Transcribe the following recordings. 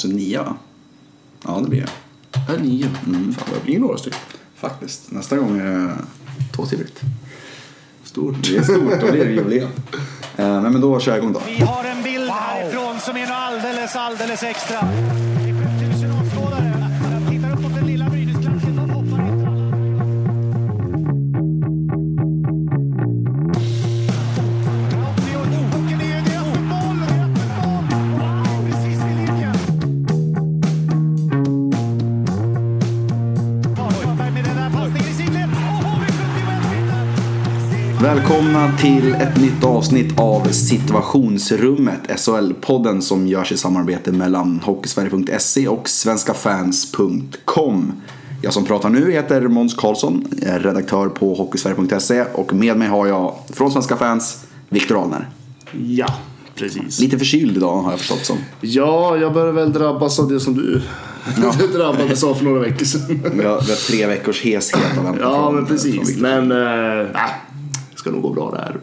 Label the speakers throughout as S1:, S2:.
S1: avsnitt nio va? Ja, det blir.
S2: Här är nio. Mm. Fan, det blir några stycken.
S1: Faktiskt. Nästa gång är det tvåsiffrigt.
S2: Stort.
S1: Det är stort och det är jubileum. Eh, men, men då kör jag igång då.
S3: Vi har en bild härifrån som är något alldeles, alldeles extra.
S1: Välkomna till ett nytt avsnitt av Situationsrummet, SHL-podden som görs i samarbete mellan Hockeysverige.se och svenskafans.com. Jag som pratar nu heter Måns Karlsson, redaktör på Hockeysverige.se och med mig har jag från Svenska fans Viktor Ahlner.
S2: Ja, precis.
S1: Lite förkyld idag har jag förstått som.
S2: Ja, jag börjar väl drabbas av det som du drabbades av för några veckor sedan.
S1: Vi har, vi har tre veckors heshet att vänta
S2: Ja,
S1: från-
S2: men precis. Men, äh, det ska nog gå bra det här.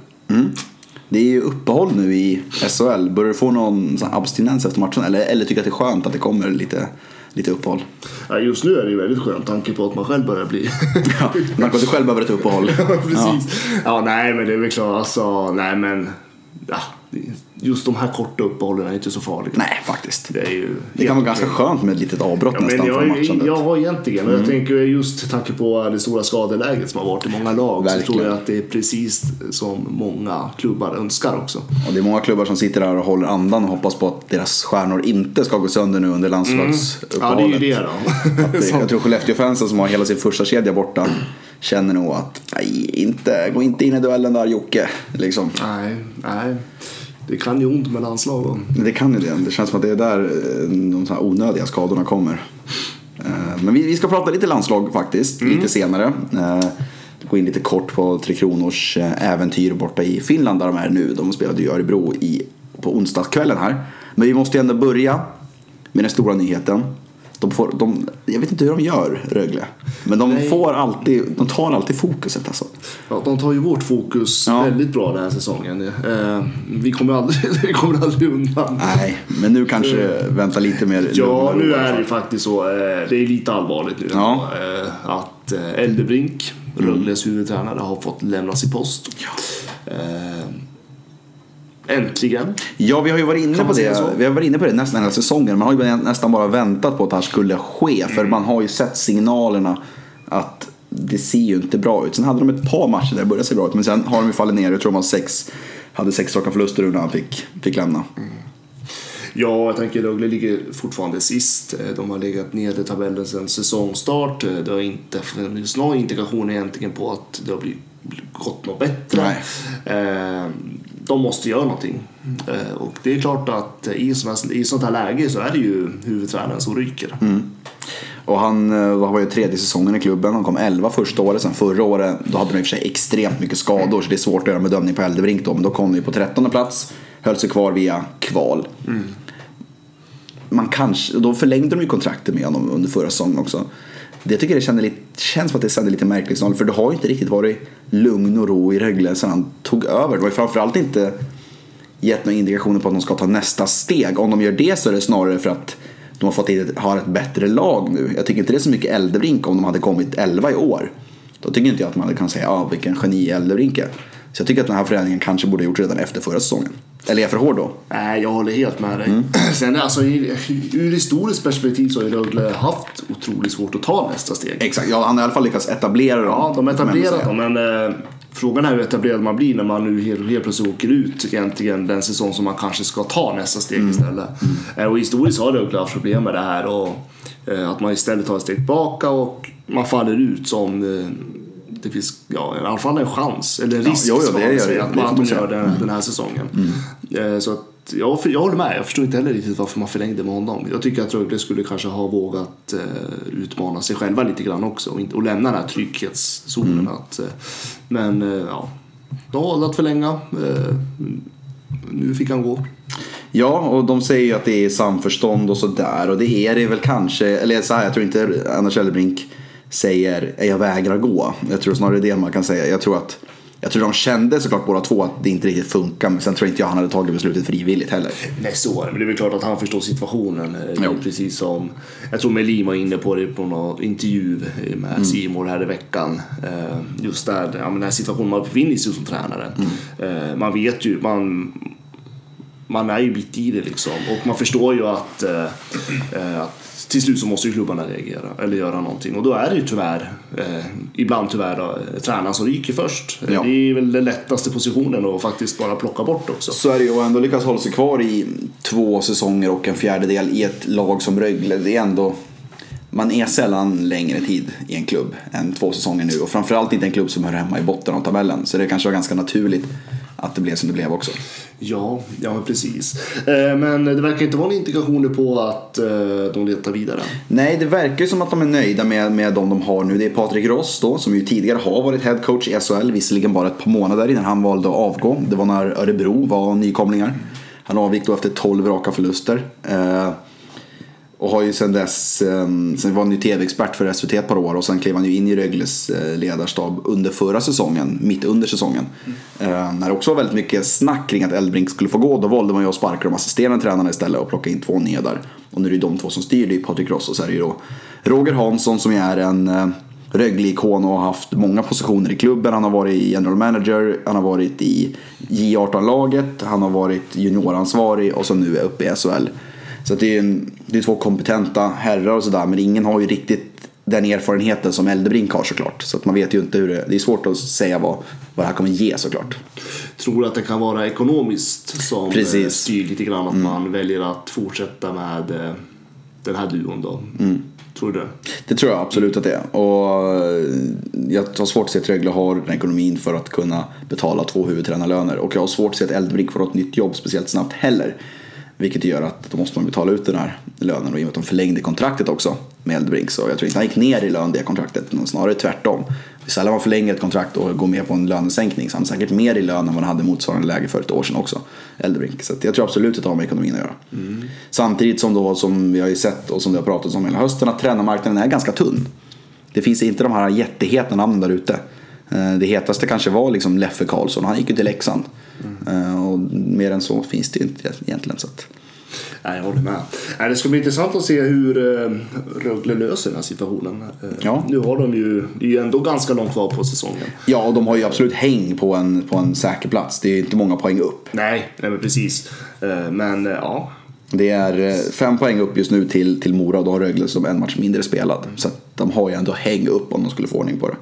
S1: Det är ju uppehåll nu i SHL. Börjar du få någon abstinens efter matchen? Eller, eller tycker att det är skönt att det kommer lite, lite uppehåll?
S2: Ja, just nu är det ju väldigt skönt, tanke på att man själv börjar bli...
S1: Ja, man kan själv behöver ett uppehåll.
S2: precis. Ja. nej, men det är väl klart. Alltså, nej, men... Ja, just de här korta uppehållen är inte så farliga.
S1: Nej, faktiskt.
S2: Det är ju...
S1: Det kan vara ganska skönt med ett litet avbrott
S2: Ja,
S1: nästan från
S2: jag,
S1: matchen.
S2: jag har egentligen, och jag tänker just tanke på det stora skadeläget som har varit i många lag så
S1: Verkligen.
S2: tror jag att det är precis som många klubbar önskar också.
S1: Och det är många klubbar som sitter där och håller andan och hoppas på att deras stjärnor inte ska gå sönder nu under
S2: Ja, det är
S1: landslagsuppehållet.
S2: ju det då.
S1: det- Jag tror Skellefteå-fansen som har hela sin första kedja borta känner nog att nej, inte, gå inte in i duellen där Jocke. Liksom.
S2: nej, nej. Det kan ju ont med landslag då.
S1: Men Det kan ju det. Det känns som att det är där eh, de så här onödiga skadorna kommer. Eh, Men vi, ska prata lite landslag faktiskt, lite senare. Eh, Gå in lite kort på Tre Kronors äventyr borta i Finland där de är nu. De spelade ju i Örebro i, på onsdagskvällen här. Men vi måste ju ändå börja med den stora nyheten. De får, de, jag vet inte hur de gör, Rögle. Men de,
S2: Nej.
S1: får alltid, de tar alltid fokuset alltså.
S2: Ja, de tar ju vårt fokus
S1: Ja.
S2: väldigt bra den här säsongen. Eh, vi kommer aldrig, vi kommer aldrig undan.
S1: Nej, men nu kanske vänta lite mer.
S2: Ja, nu är det faktiskt så. Eh, det är lite allvarligt nu.
S1: Ja.
S2: Eh, att eh, Eldebrink, Rögles huvudtränare, har fått lämna sin post. Eh, äntligen.
S1: Ja, vi har ju varit inne på det.
S2: så?
S1: Vi har varit inne på det nästan hela säsongen. Man har ju nästan bara väntat på att det här skulle ske. För
S2: Mm.
S1: man har ju sett signalerna att det ser ju inte bra ut. Sen hade de ett par matcher där det började se bra ut. Men sen har de ju fallit ner. Jag tror de har sex, hade sex raka förluster när han fick, fick lämna.
S2: Ja, jag tänker Rögle ligger fortfarande sist. De har legat nere i tabellen sedan säsongstart. Det har inte funnits någon indikation egentligen på att det har blivit gått något bättre. Eh, De måste göra någonting. Eh, Och det är klart att i sådana- i sånt här läge så är det ju huvudtränaren som ryker.
S1: Och han eh, var ju tredje säsongen i klubben. Han kom 11 första året. Sen förra året då hade de i och för sig extremt mycket skador. Så det är svårt att göra en bedömning på Eldebrink då. Men då kom de ju på 13 plats. Höll sig kvar via kval. Man kanske, då förlängde de ju kontraktet med honom under förra säsongen också. Det tycker jag känner lite, känns som att det sänder lite märkligt signal. För det har ju inte riktigt varit lugn och ro i Rögle sedan han tog över. Det var ju framförallt inte gett några indikationer på att de ska ta nästa steg. Om de gör det så är det snarare för att de har fått ett, har ett bättre lag nu. Jag tycker inte det är så mycket Eldebrink om de hade kommit 11 i år. Då tycker inte jag att man kan säga ah, vilken geni Eldebrink är. Så jag tycker att den här förändringen kanske borde ha gjorts redan efter förra säsongen. Eller är jag för hård då?
S2: Nej, jag håller helt med dig. Sen alltså, ur historiskt perspektiv så har ju Rögle haft otroligt svårt att ta nästa steg.
S1: Exakt, ja, han har i alla fall lyckats etablera dem.
S2: Ja, de har etablerat dem, men eh, frågan är hur etablerad man blir när man nu helt, helt plötsligt åker ut egentligen den säsong som man kanske ska ta nästa steg
S1: Mm.
S2: istället. Eh, och historiskt har Rögle haft problem med det här och eh, att man istället tar ett steg tillbaka och man faller ut som eh, det finns ja, i alla fall en chans, eller en
S1: Ja,
S2: risk
S1: jo, jo,
S2: ska
S1: det gör det.
S2: att
S1: Det
S2: man,
S1: man
S2: att de
S1: säga.
S2: gör den, den här säsongen. Eh, så att, jag, jag håller med, jag förstår inte heller riktigt varför man förlängde med honom. Jag tycker att Rögle skulle kanske ha vågat eh, utmana sig själva lite grann också och, inte, och lämna den här trygghetszonen. Att, eh, men ja, de valde att förlänga. Nu fick han gå.
S1: Ja, och de säger ju att det är samförstånd och sådär. Och det är det väl kanske. Eller så här, jag tror inte Anders Eldebrink säger jag vägrar gå. Jag tror snarare det man kan säga. Jag tror att Jag tror de kände såklart båda två att det inte riktigt funkar. Men sen tror inte jag han hade tagit beslutet frivilligt heller.
S2: Nej, så är det. Men det är väl klart att han förstår situationen.
S1: Jo.
S2: precis som, jag tror Melin var inne på det på någon intervju med
S1: Mm.
S2: Simor här i veckan. Eh, Just där, ja, men den här situationen man befinner sig som tränare.
S1: Mm.
S2: Eh, Man vet ju, man, man är ju mitt i det liksom. Och man förstår ju att, eh, eh, att till slut så måste ju klubbarna reagera eller göra någonting. Och då är det ju tyvärr, eh, ibland tyvärr då, eh, tränaren som ryker först.
S1: Ja.
S2: Det är väl den lättaste positionen att faktiskt bara plocka bort också.
S1: Så är det ju och ändå lyckas hålla sig kvar i två säsonger och en fjärdedel i ett lag som Rögle. Det är ändå... Man är sällan längre tid i en klubb än två säsonger nu och framförallt inte en klubb som hör hemma i botten av tabellen. Så det kanske var ganska naturligt att det blev som det blev också.
S2: Ja, ja precis. Eh, Men det verkar inte vara några indikationer på att eh, de letar vidare.
S1: Nej, det verkar ju som att de är nöjda med, med de de har nu. Det är Patrik Ross då, som ju tidigare har varit headcoach i SHL, visserligen bara ett par månader innan han valde att avgå. Det var när Örebro var nykomlingar. Han avgick då efter 12 raka förluster. Och har ju sen dess, eh, sen var han ju tv-expert för SVT ett par år och sen klev han ju in i Rögles eh, ledarstab under förra säsongen, mitt under säsongen. Eh, när det också var väldigt mycket snack kring att Eldbrink skulle få gå, då valde man ju att sparka de assisterande tränarna istället och plocka in två nya där. Och nu är det ju de två som styr, det är Patrik Ross och så är det ju då Roger Hansson som är en eh, Rögle-ikon och har haft många positioner i klubben. Han har varit general manager, han har varit i J18-laget, han har varit junioransvarig och så nu är uppe i SHL. Så det är, en, det är två kompetenta herrar och sådär men ingen har ju riktigt den erfarenheten som Eldebrink har såklart. Så att man vet ju inte hur det, det är svårt att säga vad, vad det här kommer ge såklart.
S2: Tror att det kan vara ekonomiskt som
S1: Precis. Mm.
S2: eh, styr lite grann att man väljer att fortsätta med eh, den här duon då.
S1: Mm.
S2: Tror du det?
S1: Det tror jag absolut att det är. Och eh, jag har svårt att se att Rögle har den ekonomin för att kunna betala två huvudtränarlöner. Och jag har svårt att se att Eldbrink får något nytt jobb speciellt snabbt heller. Vilket gör att då måste man betala ut den här lönen och i och med att de förlängde kontraktet också med Eldbrink så jag tror inte han gick ner i lön det kontraktet, utan snarare tvärtom. Sällan man förlänger ett kontrakt och går med på en lönesänkning så han är säkert mer i lön än vad han hade motsvarande läge för ett år sedan också. Eldbrink. Så jag tror absolut att det har med ekonomin att göra. Samtidigt som då, som vi har ju sett och som det har pratats om hela hösten, att tränarmarknaden är ganska tunn. Det finns inte de här jätteheta namnen där ute. Eh, Det hetaste kanske var liksom Leffe Karlsson, han gick ju till Leksand. Eh, Och mer än så finns det ju inte egentligen. Så att,
S2: Nej, jag håller med. Nej, det ska bli intressant att se hur eh, Rögle löser den här situationen.
S1: Ja.
S2: Nu har de ju, det är ju ändå ganska långt kvar på säsongen.
S1: ja, och de har ju absolut häng på en, på en säker plats. Det är inte många poäng upp.
S2: Nej, nej men precis. Men ja,
S1: Det är fem poäng upp just nu till, till Mora och då har Rögle som en match mindre spelad. Så att de har ju ändå häng upp om de skulle få ordning på det.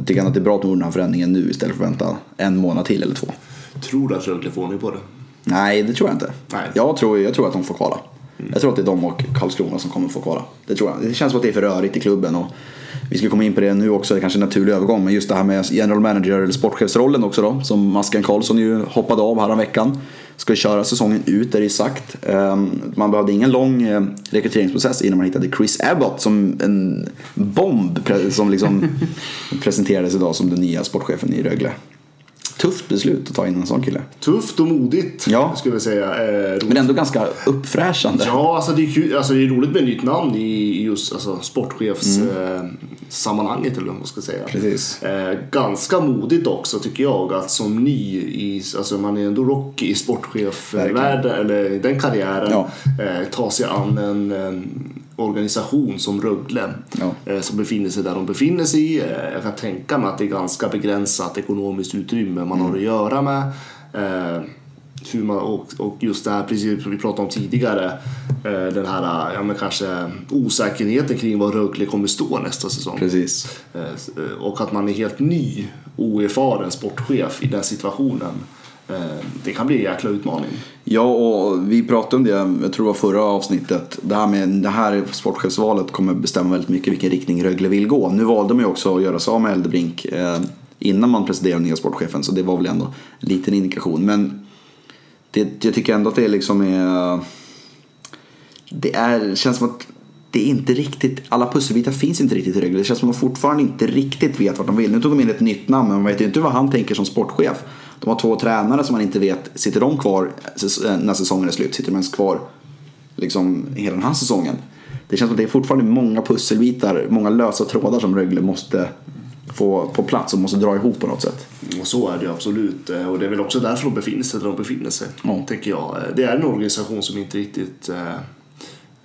S1: Och tycker att det är bra att de gjorde den här förändringen nu istället för att vänta en månad till eller två.
S2: tror du att Rögle får ordning på det?
S1: Nej, det tror jag inte.
S2: Nej.
S1: Jag, tror, jag tror att de får kvala. Jag tror att det är de och Karlskrona som kommer få kvala. Det tror jag. Det känns som att det är för rörigt i klubben. Och vi ska komma in på det nu också, det är kanske är en naturlig övergång. Men just det här med general manager eller sportchefsrollen också då. Som Masken Karlsson ju hoppade av här veckan. Ska köra säsongen ut, är det ju sagt. Ehm, Man behövde ingen lång eh, rekryteringsprocess innan man hittade Chris Abbott som en bomb som liksom presenterades idag som den nya sportchefen i Rögle. Tufft beslut att ta in en sån kille.
S2: Tufft och modigt
S1: Ja.
S2: skulle jag säga. Eh.
S1: Men ändå ganska uppfräschande.
S2: Ja, alltså det, är kul, alltså det är roligt med ett nytt namn i just alltså, sportchefssammanhanget eh, sammanhanget, eller vad man ska säga.
S1: Mm. Precis.
S2: Eh, ganska modigt också tycker jag att som ny i, alltså man är ändå rocky i sportchefvärlden eller i den karriären
S1: Ja.
S2: eh, ta sig an en, en organisation som Rögle
S1: Ja.
S2: eh, som befinner sig där de befinner sig. Eh, jag kan tänka mig att det är ganska begränsat ekonomiskt utrymme man
S1: Mm.
S2: har att göra med. Eh, hur man, och, just det här precis som vi pratade om tidigare, den här ja, men kanske osäkerheten kring var Rögle kommer stå nästa säsong.
S1: Precis.
S2: Och att man är helt ny, oerfaren sportchef i den situationen. Eh, det kan bli en jäkla utmaning.
S1: Ja, och vi pratade om det, jag tror det var förra avsnittet. Det här med det här sportchefsvalet kommer bestämma väldigt mycket vilken riktning Rögle vill gå. Nu valde man ju också att göra sig av med Eldebrink eh, innan man presenterade den nya sportchefen. Så det var väl ändå en liten indikation. Men det, jag tycker ändå att det liksom är... Det är, känns som att det är inte riktigt, alla pusselbitar finns inte riktigt i Rögle. Det känns som att de fortfarande inte riktigt vet vad de vill. Nu tog de in ett nytt namn men man vet ju inte vad han tänker som sportchef. De har två tränare som man inte vet, sitter de kvar säs- när säsongen är slut? Sitter de ens kvar liksom hela den här säsongen? Det känns som att det är fortfarande många pusselbitar, många lösa trådar som Rögle måste få på plats och måste dra ihop på något sätt.
S2: Och så är det ju absolut. Eh, Och det är väl också därför de befinner sig där de befinner sig.
S1: Ja.
S2: Tänker jag. Eh, Det är en organisation som inte riktigt eh,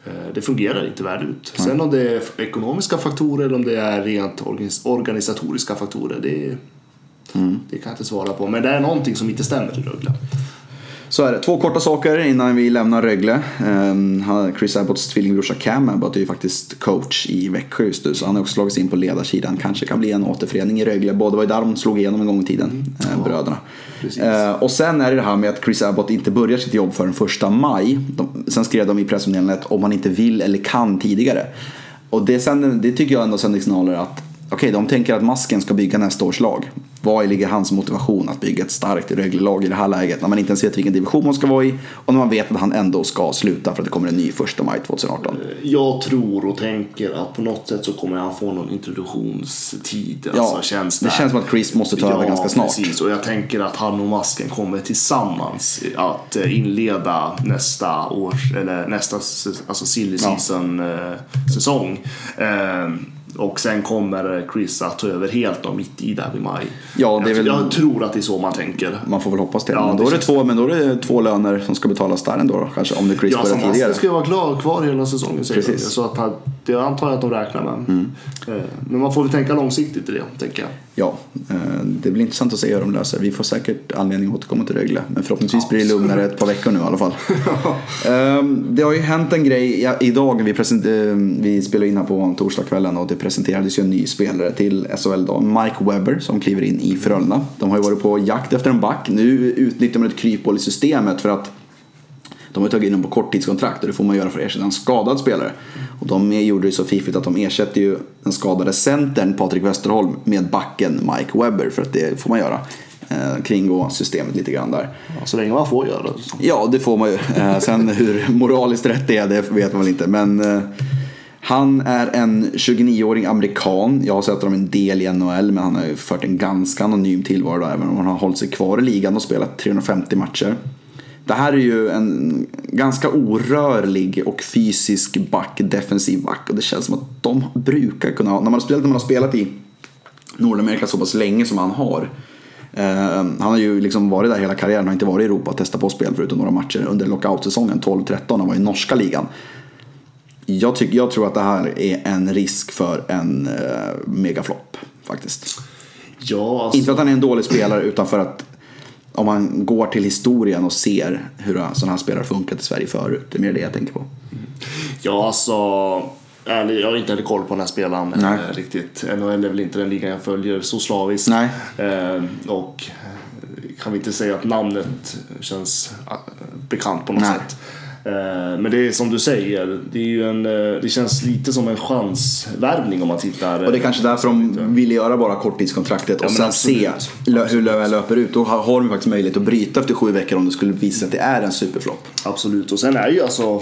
S2: eh, det fungerar inte väl ut. Sen om det är ekonomiska faktorer eller om det är rent organis- organisatoriska faktorer, det,
S1: Mm.
S2: det kan jag inte svara på. Men det är någonting som inte stämmer i Rögle.
S1: Så är det. Två korta saker innan vi lämnar Rögle. Ehm, han- Chris Abbotts tvillingbrorsa Cam Abbott är ju faktiskt coach i Växjö just nu. Så han har också slagit sig in på ledarsidan. Kanske kan bli en återförening i Rögle. Båda var ju där de slog igenom en gång i tiden, eh, bröderna.
S2: precis.
S1: Eh, och sen är det det här med att Chris Abbott inte börjar sitt jobb förrän första maj. De, sen skrev de i pressmeddelandet om man inte vill eller kan tidigare. Och det, sänder, det tycker jag ändå sänder signaler att okej, de tänker att Masken ska bygga nästa års lag. Vad ligger hans motivation att bygga ett starkt Rögle-lag i det här läget? När man inte ens vet vilken division man ska vara i och när man vet att han ändå ska sluta för att det kommer en ny första maj 2018.
S2: Jag tror och tänker att på något sätt så kommer han få någon introduktionstid.
S1: Ja,
S2: alltså, känns
S1: det känns som att Chris måste ta över ganska snart.
S2: Precis, och jag tänker att han och Masken kommer tillsammans att eh, inleda nästa års, eller nästa alltså silly
S1: Ja.
S2: Och sen kommer Chris att ta över helt då, mitt i där vid maj.
S1: Ja, det är
S2: jag,
S1: väl-
S2: jag tror att det är så man tänker.
S1: Man får väl hoppas det.
S2: Ja,
S1: men,
S2: det
S1: då är det två, men då är det två löner som ska betalas där ändå då, kanske. Om det Chris
S2: Ja,
S1: börjar tidigare.
S2: ska ju vara klar, kvar hela säsongen säger
S1: Precis.
S2: Så att han, det antar jag att de räknar med.
S1: Mm.
S2: Eh, Men man får väl tänka långsiktigt i det, tänker jag.
S1: Ja, eh, det blir intressant att se hur de löser. Vi får säkert anledning att återkomma till Rögle. Men förhoppningsvis blir det lugnare ett par veckor nu i alla fall. Ehm, det har ju hänt en grej ja, idag. Vi, vi spelar in här på torsdagskvällen och det presenterades ju en ny spelare till SHL då. Mike Webber som kliver in i Frölunda. De har ju varit på jakt efter en back. Nu utnyttjar man ett kryphål i systemet för att de har tagit in honom på korttidskontrakt och det får man göra för att ersätta en skadad spelare. Och de gjorde det så fiffigt att de ersätter ju den skadade centern Patrik Westerholm med backen Mike Webber för att det får man göra. Eh, kringgå systemet lite grann där.
S2: Ja, så länge man får göra det.
S1: Ja, det får man ju. Eh, sen hur moraliskt rätt det är, det vet man väl inte. Men eh, han är en 29-åring amerikan. Jag har sett honom en del i NHL, men han har ju fört en ganska anonym tillvaro där, även om han har hållit sig kvar i ligan och spelat 350 matcher. Det här är ju en ganska orörlig och fysisk back, defensiv back. Och det känns som att de brukar kunna ha, när man har spelat, när man har spelat i Nordamerika så pass länge som han har. Eh, han har ju liksom varit där hela karriären, har inte varit i Europa och testat på spel förutom några matcher under lockout-säsongen 12-13. Han var i norska ligan. Jag, tycker, jag tror att det här är en risk för en eh, megaflopp faktiskt.
S2: Ja, alltså,
S1: Inte för att han är en dålig spelare utan för att om man går till historien och ser hur sådana här spelare funkat i Sverige förut. Det är mer det jag tänker på.
S2: ja, alltså jag har inte heller koll på den här spelaren
S1: Nej.
S2: eh, riktigt. NHL är väl inte den ligan jag följer så slaviskt.
S1: Nej.
S2: Eh, och eh, kan vi inte säga att namnet känns bekant på något
S1: Nej.
S2: sätt. Eh, Men det är som du säger, det, är ju en, eh, det känns lite som en chansvärvning om man tittar.
S1: Och det är kanske därför de ville göra bara korttidskontraktet och
S2: men
S1: sen
S2: absolut.
S1: se hur det löper ut. Då har har de faktiskt möjlighet att bryta efter sju veckor om det skulle visa sig att det är en superflopp.
S2: Absolut, och sen är ju alltså,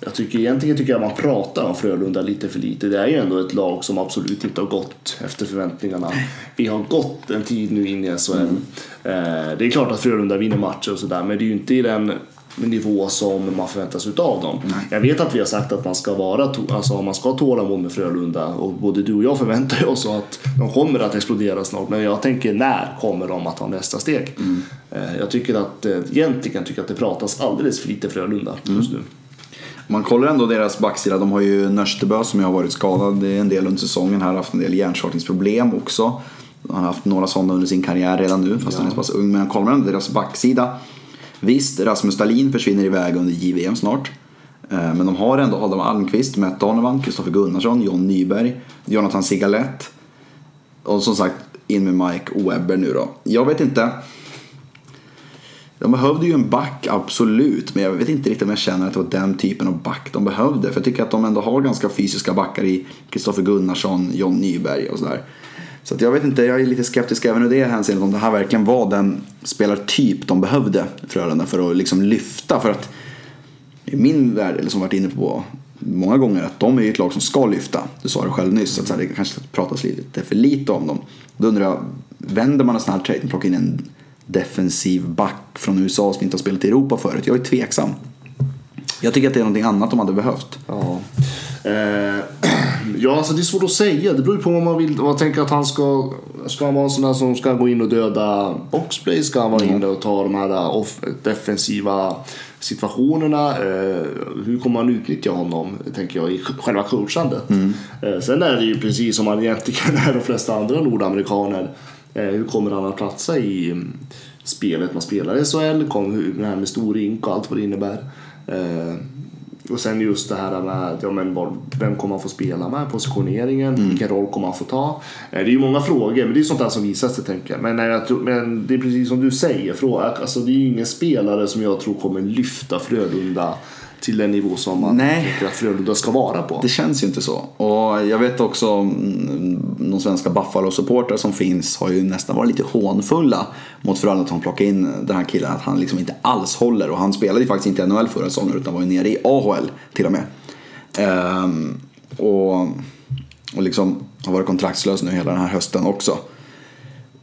S2: jag tycker egentligen tycker jag man pratar om Frölunda lite för lite. Det är ju ändå ett lag som absolut inte har gått efter förväntningarna. Vi har gått en tid nu in i SHL.
S1: Mm.
S2: Eh, det är klart att Frölunda vinner matcher och sådär, men det är ju inte i den nivå som man förväntar sig utav dem. Jag vet att vi har sagt att man ska vara alltså man ska ha tålamod med Frölunda och både du och jag förväntar oss att de kommer att explodera snart. Men jag tänker när kommer de att ta nästa steg? Eh, Jag tycker att eh, egentligen tycker jag att det pratas alldeles för lite Frölunda just nu.
S1: Man kollar ändå deras backsida, de har ju Nörstebö som ju har varit skadad en del under säsongen här, haft en del hjärnstartningsproblem också. Han har haft några sådana under sin karriär redan nu, fast han är så pass ung. Men kollar man ändå deras backsida. Visst, Rasmus Dahlin försvinner iväg under JVM snart. Eh, men de har ändå Adam Almqvist, Matt Donovan, Kristoffer Gunnarsson, John Nyberg, Jonathan Sigalett. Och som sagt, in med Mike Webber nu då. Jag vet inte. De behövde ju en back, absolut. Men jag vet inte riktigt om jag känner att det var den typen av back de behövde. För jag tycker att de ändå har ganska fysiska backar i Kristoffer Gunnarsson, John Nyberg och sådär. Så att jag vet inte, jag är lite skeptisk även i det hänseendet om det här verkligen var den spelartyp de behövde Frölunda för att liksom lyfta. För att i min värld, eller som varit inne på många gånger, att de är ju ett lag som ska lyfta. Du sa det själv nyss, att så här, det kanske pratas lite för lite om dem. Då undrar jag, vänder man en sån här trade och plockar in en defensiv back från USA som inte har spelat i Europa förut? Jag är tveksam. Jag tycker att det är någonting annat de hade behövt.
S2: Ja. Eh, Ja, alltså det är svårt att säga. Det beror ju på vad man vill. Man tänker att han ska... Ska han vara en sån där som ska gå in och döda boxplay? Ska han vara
S1: Mm.
S2: inne och ta de här off- defensiva situationerna? Eh, hur kommer man utnyttja honom, tänker jag, i själva coachandet?
S1: Mm.
S2: Eh, sen är det ju precis som man egentligen är de flesta andra nordamerikaner. Eh, hur kommer han att platsa i mm, spelet man spelar i SHL? Kom, hur, det här med stor rink och allt vad det innebär. Eh, och sen just det här med ja, men vem kommer han få spela med, positioneringen,
S1: Mm.
S2: vilken roll kommer han få ta? Eh, Det är ju många frågor, men det är sånt där som visar sig tänker jag. Men, nej, jag tror, men det är precis som du säger, fråga, alltså, det är ju ingen spelare som jag tror kommer lyfta Frölunda till den nivå som man
S1: Nej.
S2: tycker att Frölunda ska vara på.
S1: Det känns ju inte så. Och jag vet också mm, de svenska Buffalo-supportrar som finns har ju nästan varit lite hånfulla mot Frölunda att de plockade in den här killen. Att han liksom inte alls håller. Och han spelade ju faktiskt inte i NHL förra säsongen utan var ju nere i AHL till och med. Ehm, och, och liksom har varit kontraktslös nu hela den här hösten också.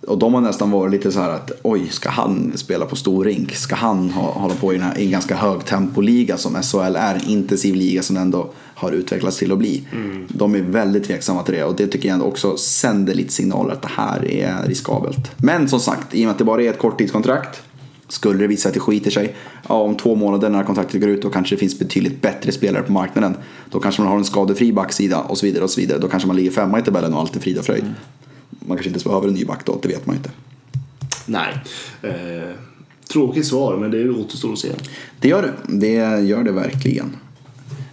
S1: Och de har nästan varit lite så här att oj, ska han spela på stor rink? Ska han ha, hålla på i, här, i en ganska hög tempoliga som SHL är? En intensiv liga som ändå har utvecklats till att bli. De är väldigt tveksamma till det och det tycker jag ändå också sänder lite signaler att det här är riskabelt. Men som sagt, i och med att det bara är ett korttidskontrakt skulle det visa att det skiter sig, ja, om två månader när kontraktet går ut då kanske det finns betydligt bättre spelare på marknaden. Då kanske man har en skadefri backsida och så vidare och så vidare. Då kanske man ligger femma i tabellen och allt är frid och fröjd. Man kanske inte ens behöver en ny back då, det vet man inte.
S2: Nej. Eh, tråkigt svar, men det återstår att se.
S1: Det gör det, det gör det verkligen.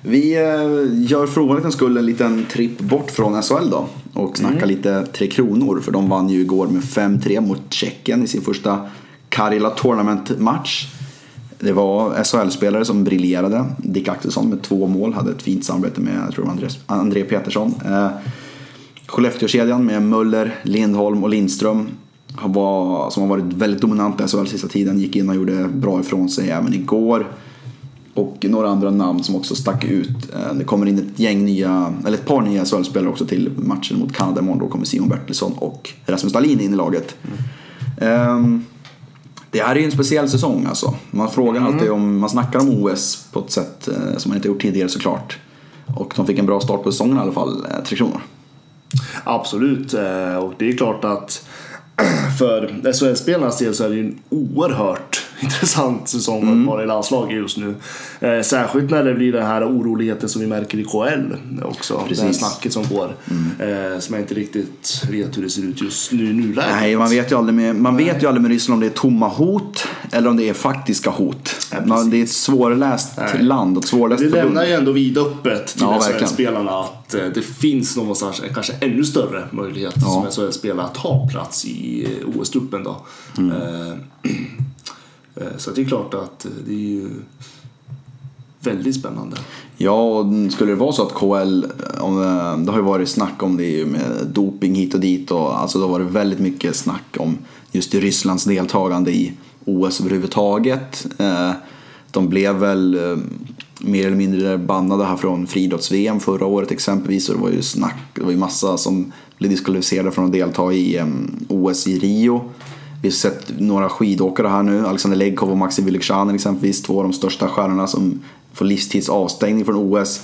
S1: Vi eh, gör för ovanlighetens skull en liten tripp bort från SHL då och snackar lite Tre Kronor för de vann ju igår med 5-3 mot Tjeckien i sin första Karjala Tournament-match. Det var SHL-spelare som briljerade. Dick Axelsson med två mål, hade ett fint samarbete med jag tror Andres, André Petersson. Skellefteåkedjan med Möller, Lindholm och Lindström var, som har varit väldigt dominanta i SHL sista tiden. Gick in och gjorde bra ifrån sig även igår. Och några andra namn som också stack ut. Eh, Det kommer in ett gäng nya, eller ett par nya SHL-spelare också till matchen mot Kanada imorgon. Då kommer Simon Bertilsson och Rasmus Dahlin in i laget. Ehm, Det här är ju en speciell säsong alltså. Man frågar alltid om, man snackar om OS på ett sätt eh, som man inte gjort tidigare såklart. Och de fick en bra start på säsongen i alla fall, eh, Tre Kronor.
S2: Absolut, eh, och det är klart att för SHL-spelarnas del så är det ju en oerhört intressant säsong
S1: Mm.
S2: att vara i landslaget just nu. Eh, Särskilt när det blir den här oroligheten som vi märker i KL också. Det här
S1: Precis. Mm.
S2: snacket som går. Eh, Som jag inte riktigt vet hur det ser ut just nu i nuläget.
S1: Nej, man vet ju aldrig med, man vet ju aldrig med Ryssland om det är tomma hot eller om det är faktiska hot.
S2: Ja,
S1: man, det är ett svårläst
S2: Nej.
S1: land och svårläst
S2: Det lämnar ju ändå vidöppet till
S1: Ja.
S2: SHL-spelarna att eh, det finns någonstans en kanske ännu större möjlighet
S1: Ja.
S2: som SHL-spelare att ta plats i eh, OS-truppen. Då.
S1: Mm.
S2: Eh, så det är klart att eh, det är ju väldigt spännande.
S1: Ja, och skulle det vara så att KL, eh, det har ju varit snack om det med doping hit och dit och alltså det har varit väldigt mycket snack om just Rysslands deltagande i OS överhuvudtaget. De blev väl mer eller mindre bannade här från friidrotts-VM förra året exempelvis och det var ju snack, det var ju massa som blev diskvalificerade från att delta i OS i Rio. Vi har sett några skidåkare här nu, Alexander Legkov och Maxim Vylegzjanin exempelvis, två av de största stjärnorna som får livstidsavstängning från OS.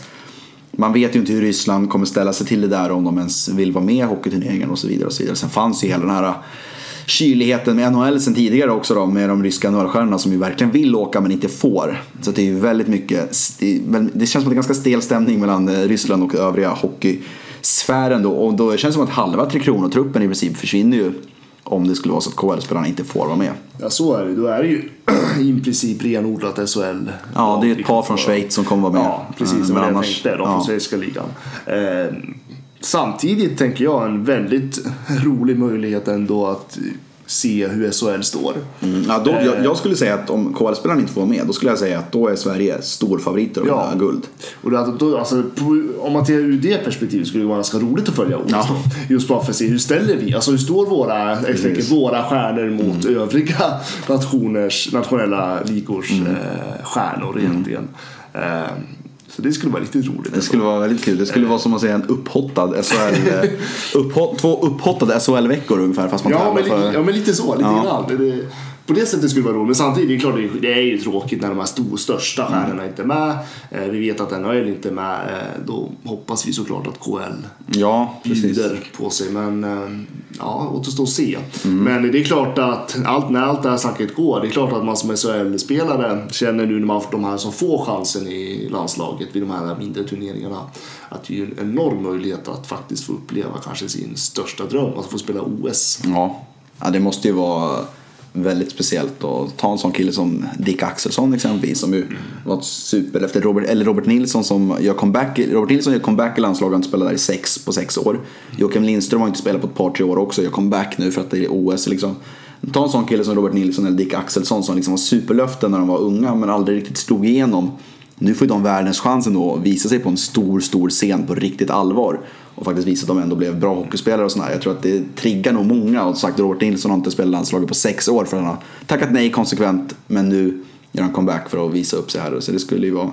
S1: Man vet ju inte hur Ryssland kommer ställa sig till det där om de ens vill vara med i hockeyturneringen och så vidare. Och så vidare. Sen fanns ju hela den här kyligheten med NHL sen tidigare också då med de ryska NHL-stjärnorna som ju verkligen vill åka men inte får. Så det är ju väldigt mycket, det, känns som att det känns som en ganska stel stämning mellan eh, Ryssland och övriga hockeysfären då. Och då känns det som att halva Tre Kronor-truppen i princip försvinner ju om det skulle vara så att KHL-spelarna inte får vara med.
S2: Ja, så är det. Då är det ju i princip renodlat SHL.
S1: Ja, det är ett par från Schweiz som kommer vara med.
S2: Ja, precis. Det var
S1: men
S2: det jag
S1: annars-
S2: tänkte. De
S1: ja.
S2: från Schweiziska ligan. Eh, samtidigt tänker jag en väldigt rolig möjlighet ändå att se hur SHL står.
S1: Mm, ja, då, jag, jag skulle säga att om KHL-spelarna inte får vara med, då skulle jag säga att då är Sverige storfavoriter att
S2: Ja.
S1: vinna guld.
S2: Och då, då, alltså, på, om man tittar ur det perspektivet skulle det vara ganska roligt att följa OS.
S1: Ja.
S2: Just bara för att se hur ställer vi, alltså hur står våra, tänker, våra stjärnor mot
S1: Mm.
S2: övriga nationers, nationella ligors
S1: Mm.
S2: eh, stjärnor egentligen. Eh, så det skulle vara riktigt roligt.
S1: Det skulle vara väldigt kul. Det skulle vara som att säga en upphottad SHL, eh, upphot, två upphottade SHL-veckor ungefär fast man
S2: Ja men,
S1: för...
S2: ja men lite så, lite
S1: Ja.
S2: grann. På det sättet skulle det vara roligt. Men samtidigt, det är klart, det är ju tråkigt när de här stor, största
S1: Mm.
S2: stjärnorna inte är med. Vi vet att NHL inte är med. Då hoppas vi såklart att KL
S1: Ja,
S2: bjuder på sig. Men eh, ja, återstår att se.
S1: Mm.
S2: Men det är klart att allt, när allt det här snacket går, det är klart att man som SHL-spelare känner nu när man får de här som får chansen i landslaget vid de här mindre turneringarna att det är en enorm möjlighet att faktiskt få uppleva kanske sin största dröm, att få spela OS.
S1: Ja. ja, det måste ju vara väldigt speciellt att ta en sån kille som Dick Axelsson exempelvis som ju var super efter Robert, eller Robert Nilsson som gör comeback, Robert Nilsson gör comeback i landslaget och spelar inte spelat där i sex på sex år. Joakim Lindström har inte spelat på ett par tre år också gör comeback nu för att det är OS liksom. Ta en sån kille som Robert Nilsson eller Dick Axelsson som liksom var superlöften när de var unga men aldrig riktigt slog igenom. Nu får ju de världens chansen ändå att visa sig på en stor, stor scen på riktigt allvar. Och faktiskt visa att de ändå blev bra hockeyspelare och sådär. Jag tror att det triggar nog många. Och sagt, Robert Nilsson har inte spelat landslaget på sex år för han har tackat nej konsekvent. Men nu gör han comeback för att visa upp sig här. Så det skulle ju vara...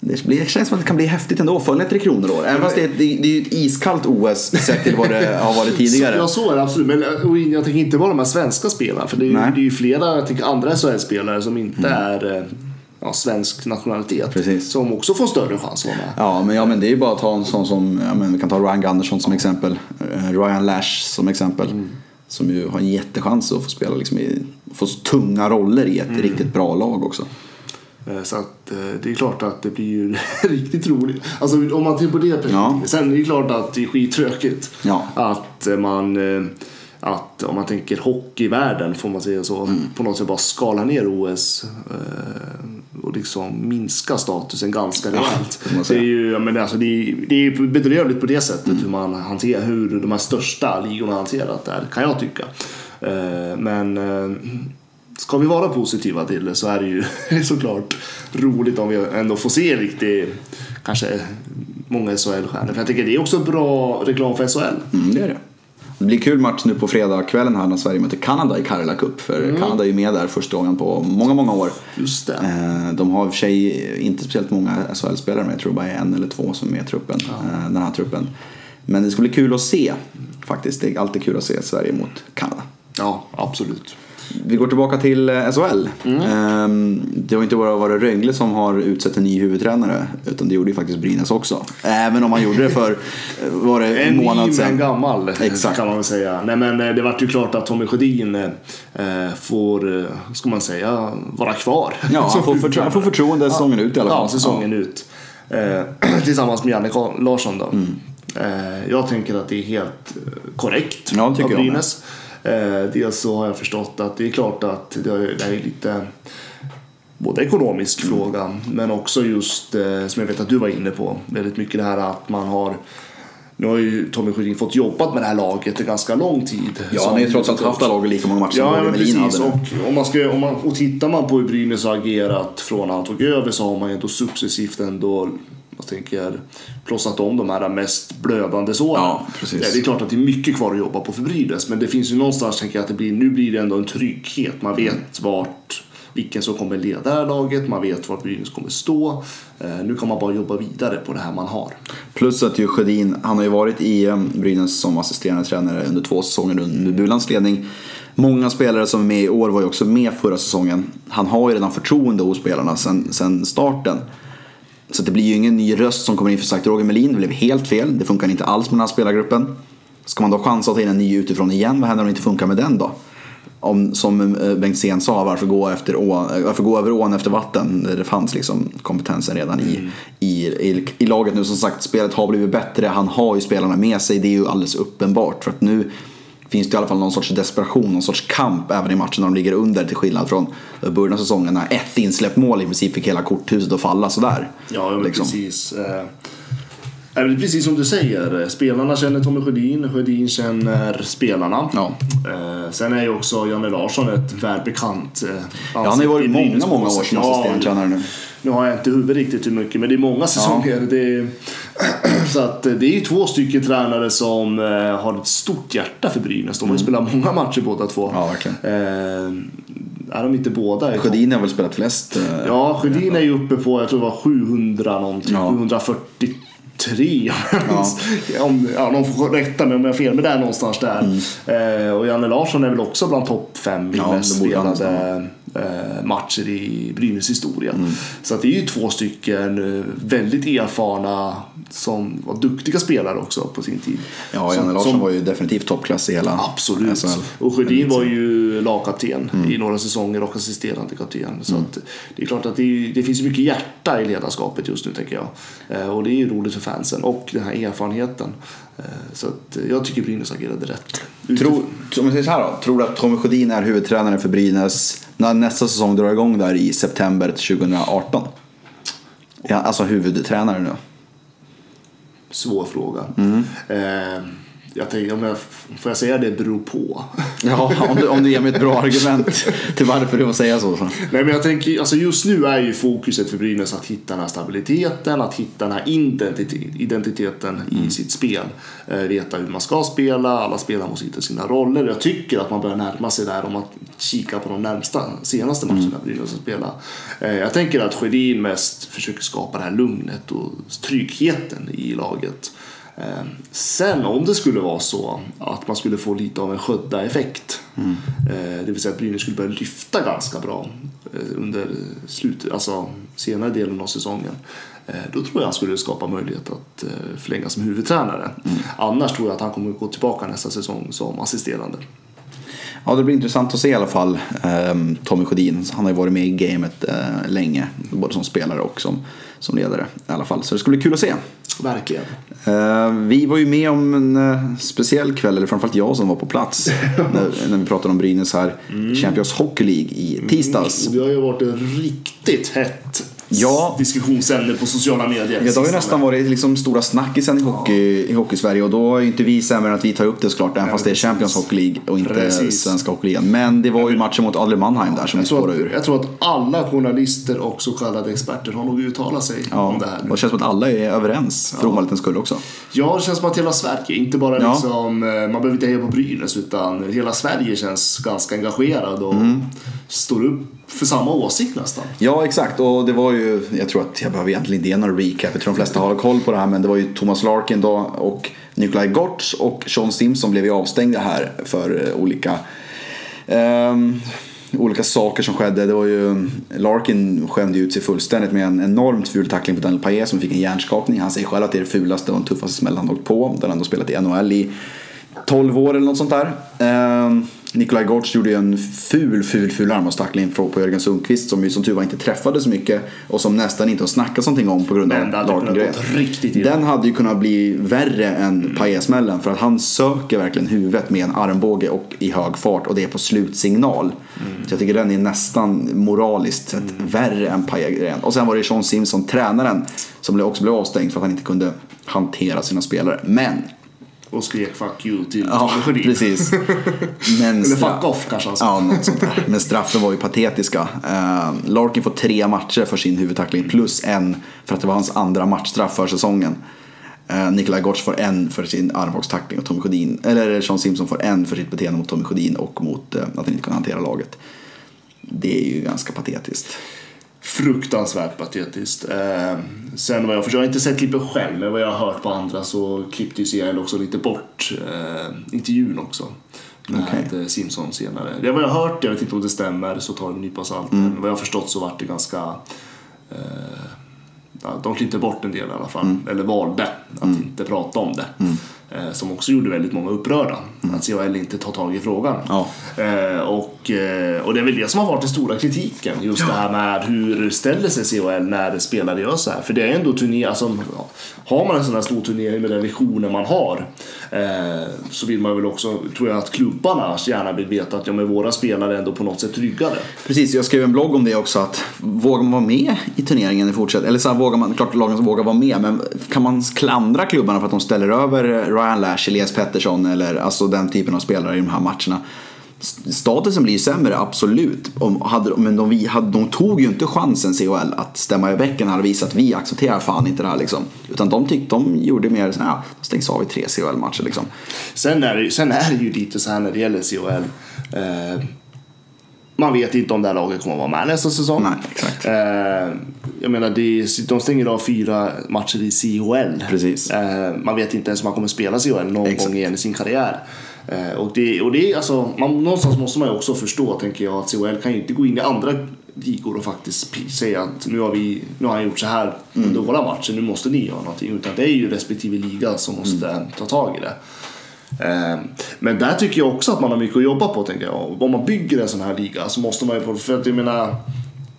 S1: Det, blir, det känns som att det kan bli häftigt ändå. Följa Tre Kronor då. Även fast det är, det, det är ett iskallt OS sett till vad det har varit tidigare.
S2: Ja, så är det absolut. Men eh, jag tänker inte bara de här svenska spelarna. För det är, ju- det är ju flera jag tänker, andra SHL-spelare som inte är eh, ja, svensk nationalitet.
S1: Precis.
S2: Som också får större chans att vara med.
S1: Ja men, ja, men det är ju bara att ta en sån som, ja, men vi kan ta Ryan Gunderson som exempel. Eh, Ryan Lash som exempel. Som ju har en jättechans att få spela liksom i, få tunga roller i ett riktigt bra lag också.
S2: Eh, Så att eh, det är klart att det blir ju riktigt roligt. Alltså om man tittar på det perspektivet.
S1: Ja.
S2: Sen är det klart att det är skittråkigt.
S1: Ja.
S2: Att man, att om man tänker hockeyvärlden får man säga så,
S1: Mm.
S2: på något sätt bara skala ner OS eh, och liksom minska statusen ganska rejält.
S1: får man
S2: det är ju, ja, men alltså, det är, det är bedrövligt på det sättet
S1: Mm.
S2: hur man hanterar, hur de här största ligorna hanterat det här, kan jag tycka. Eh, Men eh, ska vi vara positiva till det så är det ju såklart roligt om vi ändå får se riktigt, kanske många SHL-stjärnor. För jag tycker det är också bra reklam för SHL.
S1: Mm, det är det. Det blir kul match nu på fredagskvällen här när Sverige möter Kanada i Karela Cup. För Kanada är ju med där första gången på många, många år.
S2: Just det.
S1: Eh, De har i och för sig inte speciellt många SHL-spelare med. Jag tror bara en eller två som är med i truppen, eh, den här truppen. Men det ska bli kul att se faktiskt. Det är alltid kul att se Sverige mot Kanada.
S2: Ja, absolut.
S1: Vi går tillbaka till eh, SHL. Ehm, Det har inte bara varit Rögle som har utsett en ny huvudtränare. Utan det gjorde ju faktiskt Brynäs också. Även om man gjorde det för eh, var det en,
S2: En ny
S1: månad
S2: men
S1: sedan.
S2: gammal
S1: Exakt.
S2: kan man väl säga. Nej men eh, det vart ju klart att Tommy Sjödin eh, får, eh, ska man säga, vara kvar.
S1: Ja, han får, förtro- får förtroende säsongen ut i alla fall.
S2: Ja, säsongen ut. Eh, tillsammans med Janne Larsson då.
S1: Mm.
S2: Eh, jag tänker att det är helt eh, korrekt
S1: Ja,
S2: av
S1: jag.
S2: Brynäs. Eh, dels så har jag förstått att det är klart att det är, lite både ekonomisk fråga men också just eh, som jag vet att du var inne på väldigt mycket det här att man har nu har ju Tommy Sjödin fått jobbat med det här laget en ganska lång tid.
S1: Ja,
S2: som
S1: han har ju trots allt haft det laget lika många matcher som
S2: Ja, men
S1: Melin hade.
S2: Och, om man ska, om man, och tittar man på hur Brynäs har agerat från när han tog över så har man ju ändå successivt ändå jag tänker, plåsat om de här mest blödande såren.
S1: Ja, precis.
S2: Det är klart att det är mycket kvar att jobba på för Brynäs men det finns ju någonstans tänker jag att det blir, nu blir det ändå en trygghet. Man vet vart vilken som kommer leda det här laget, man vet vart Brynäs kommer stå. Eh, nu kan man bara jobba vidare på det här man har.
S1: Plus att ju Sjödin, han har ju varit i eh, Brynäs som assisterande tränare under två säsonger under Bulans ledning. Många spelare som är med i år var ju också med förra säsongen. Han har ju redan förtroende hos spelarna sen starten. Så det blir ju ingen ny röst som kommer in för sagt Roger Melin. Det blev helt fel. Det funkar inte alls med den här spelargruppen. Ska man då chansa att ta in en ny utifrån igen? Vad händer om det inte funkar med den då? Om, som eh, Bengtzén sa, varför gå, efter å, eh, varför gå över ån efter vatten? Det fanns liksom kompetensen redan i, i, i, i laget nu. Som sagt, spelet har blivit bättre. Han har ju spelarna med sig. Det är ju alldeles uppenbart. För att nu finns det i alla fall någon sorts desperation, någon sorts kamp även i matchen när de ligger under. Till skillnad från början av säsongen när ett insläppt mål i princip fick hela korthuset att falla sådär.
S2: Ja, men
S1: Liksom.
S2: precis. Eh, det är precis som du säger. Spelarna känner Tommy Sjödin, Sjödin känner spelarna.
S1: Ja.
S2: Eh, sen är ju också Janne Larsson ett välbekant eh,
S1: Ja, han har ju varit många, många år som
S2: sätt.
S1: assisterande tränare nu.
S2: Nu har jag inte huvudet riktigt hur mycket, men det är många säsonger. Det är, så att eh, det är två stycken tränare som eh, har ett stort hjärta för Brynäs. De har ju spelat många matcher båda två.
S1: Mm. Ja, verkligen.
S2: Eh, är de inte båda?
S1: Sjödin har väl spelat flest. eh,
S2: Ja, Sjödin är ju uppe på, jag tror det var 700 någonting,
S1: Ja.
S2: tre. om, ja, någon får rätta mig om jag har fel, men det är någonstans där. Eh, och Janne Larsson är väl också bland topp fem i
S1: Ja,
S2: spelade matcher i Brynäs historia. Så att det är ju två stycken eh, väldigt erfarna som var duktiga spelare också på sin tid.
S1: Ja,
S2: Som-
S1: Janne Larsson
S2: som-
S1: var ju definitivt toppklass i hela
S2: Absolut.
S1: SHL.
S2: Och Sjödin var ju lagkapten
S1: Mm.
S2: i några säsonger och assisterande kapten. Så att det är klart att det, det finns mycket hjärta i ledarskapet just nu tänker jag. Eh, Och det är ju roligt för fansen och den här erfarenheten. Eh, Så att eh, jag tycker Brynäs agerade rätt.
S1: Tror, om jag säger så här då, tror du att Tommy Sjödin är huvudtränare för Brynäs när nästa säsong drar igång där i september 2018? Ja, alltså huvudtränare nu.
S2: Svår fråga.
S1: Mm.
S2: Eh, jag tänker, om jag, får jag säga det beror på?
S1: Ja, om du, om du ger mig ett bra argument till varför du får säga så. så.
S2: Nej men jag tänker, alltså just nu är ju fokuset för Brynäs att hitta den här stabiliteten, att hitta den här identitet, identiteten i sitt spel. Eh, veta hur man ska spela, alla spelare måste hitta sina roller. Jag tycker att man börjar närma sig där om att kika på de närmsta, senaste matcherna Brynäs har spelat. Eh, jag tänker att Sjödin mest försöker skapa det här lugnet och tryggheten i laget. Eh, Sen om det skulle vara så att man skulle få lite av en Sködda-effekt. Eh, Det vill säga att Brynäs skulle börja lyfta ganska bra eh, under slut, alltså senare delen av säsongen. Då tror jag han skulle skapa möjlighet att förlänga som huvudtränare. Annars tror jag att han kommer gå tillbaka nästa säsong som assisterande.
S1: Ja, det blir intressant att se i alla fall. Tommy Sjödin, han har ju varit med i gamet länge. Både som spelare och som, som ledare i alla fall. Så det ska bli kul att se.
S2: Verkligen.
S1: Eh, vi var ju med om en eh, speciell kväll, eller framförallt jag som var på plats. när, när vi pratade om Brynäs här. Champions Hockey League i tisdags.
S2: Det har ju varit riktigt hett
S1: Ja.
S2: diskussionsämne på sociala medier.
S1: Ja, det har ju nästan varit liksom stora snackisen i hockey, i hockey Sverige och då är ju inte vi sämre än att vi tar upp det såklart även fast det är. Champions Hockey League och inte
S2: Precis.
S1: Svenska Hockeyligan. Men det var ju matchen mot Adler Mannheim där som vi
S2: Jag tror,
S1: spårade
S2: att,
S1: ur.
S2: jag tror att alla journalister och så kallade experter har nog uttalat sig
S1: Ja,
S2: om det här.
S1: och det känns som att alla är överens för ovanlighetens skull också.
S2: Ja, det känns som att hela Sverige, inte bara
S1: Ja.
S2: liksom, eh, man behöver inte heja på Brynäs utan hela Sverige känns ganska engagerad och
S1: Mm
S2: står upp för samma åsikt nästan.
S1: Ja, exakt. Och det var ju, jag tror att jag behöver egentligen inte ge någon recap. Jag tror de flesta har koll på det här. Men det var ju Thomas Larkin då och Nikolaj Gortz och Sean Simpson blev ju avstängda här för eh, olika um, olika saker som skedde. Det var ju, Larkin skämde ut sig fullständigt med en enormt ful tackling på Daniel Paille som fick en hjärnskakning. Han säger själv att det är det fulaste och den tuffaste smällen han åkt på. Där har då spelat i NHL i 12 år eller något sånt där. Um, Nikolaj Gortz gjorde ju en ful, ful, ful armbågstackling på på Jörgen Sundqvist som ju som tur var inte träffade så mycket och som nästan inte har snackats någonting om på grund av
S2: illa.
S1: Den hade ju kunnat bli värre än Paillet-smällen för att han söker verkligen huvudet med en armbåge och i hög fart och det är på slutsignal. Så jag tycker den är nästan moraliskt sett värre än Paillet-grejen. Och sen var det Sean Simpson, tränaren, som också blev avstängd för att han inte kunde hantera sina spelare. Men
S2: Och skrek 'fuck you' till
S1: Ja,
S2: Sjödin.
S1: precis. Men
S2: Eller 'fuck off' kanske sa.
S1: Ja, något sånt där. Men straffen var ju patetiska. Uh, Larkin får tre matcher för sin huvudtackling plus en för att det var hans andra matchstraff för säsongen. Uh, Nikolaj Gortz får en för sin armbågstackling och Tommy Sjödin, eller Sean Simpson får en för sitt beteende mot Tommy Sjödin och mot uh, att han inte kunde hantera laget. Det är ju ganska patetiskt.
S2: Fruktansvärt patetiskt. Eh, sen vad jag förstår, jag har inte sett klippet själv, men vad jag har hört på andra så klippte ju CL också lite bort eh, intervjun också. Med
S1: Okej.
S2: eh, Simpson senare. Det vad jag har hört, jag vet inte om det stämmer, så tar det en nypa salt. Men vad jag har förstått så var det ganska... Eh, de klippte bort en del i alla fall, eller valde att inte prata om det. Eh, som också gjorde väldigt många upprörda, att CHL inte tar tag i frågan.
S1: Ja.
S2: Eh, och, eh, och det är väl det som har varit den stora kritiken. Just det här med hur ställer sig CHL när spelare gör så här. För det är ändå turné, alltså, ja, har man en sån här stor turnering med den visionen man har eh, så vill man väl också, tror jag att klubbarna gärna vill veta att ja, men våra spelare är ändå på något sätt tryggare.
S1: Precis, jag skrev en blogg om det också. att Vågar man vara med i turneringen i fortsättningen? Eller så här, vågar man, klart lagen vågar vara med, men kan man klandra klubbarna för att de ställer över Ryan Lash, Elias Pettersson eller alltså den typen av spelare i de här matcherna? Statusen blir ju sämre, absolut. Om, hade, men de, hade, de tog ju inte chansen, CHL, att stämma i bäcken här och visa att vi accepterar fan inte det här. Liksom. Utan de tyckte de gjorde mer så här, ja, de stängs av i tre CHL-matcher. Liksom.
S2: Sen är, det, sen är det ju lite så här när det gäller CHL. Eh, man vet inte om det här laget kommer att vara med nästa säsong.
S1: Nej, exakt.
S2: Eh, jag menar, de stänger av fyra matcher i CHL.
S1: Precis.
S2: Eh, man vet inte ens om man kommer spela CHL någon
S1: Exakt.
S2: gång igen i sin karriär. Eh, och det, och det alltså, man, någonstans måste man ju också förstå, tänker jag, att CHL kan ju inte gå in i andra ligor och faktiskt säga att nu har, vi, nu har han gjort så här
S1: Mm.
S2: under våra matcher, nu måste ni göra någonting. Utan det är ju respektive liga som måste
S1: Mm.
S2: ta tag i det. Ehm, men där tycker jag också att man har mycket att jobba på tänker jag. Om man bygger en sån här liga så måste man ju för att jag menar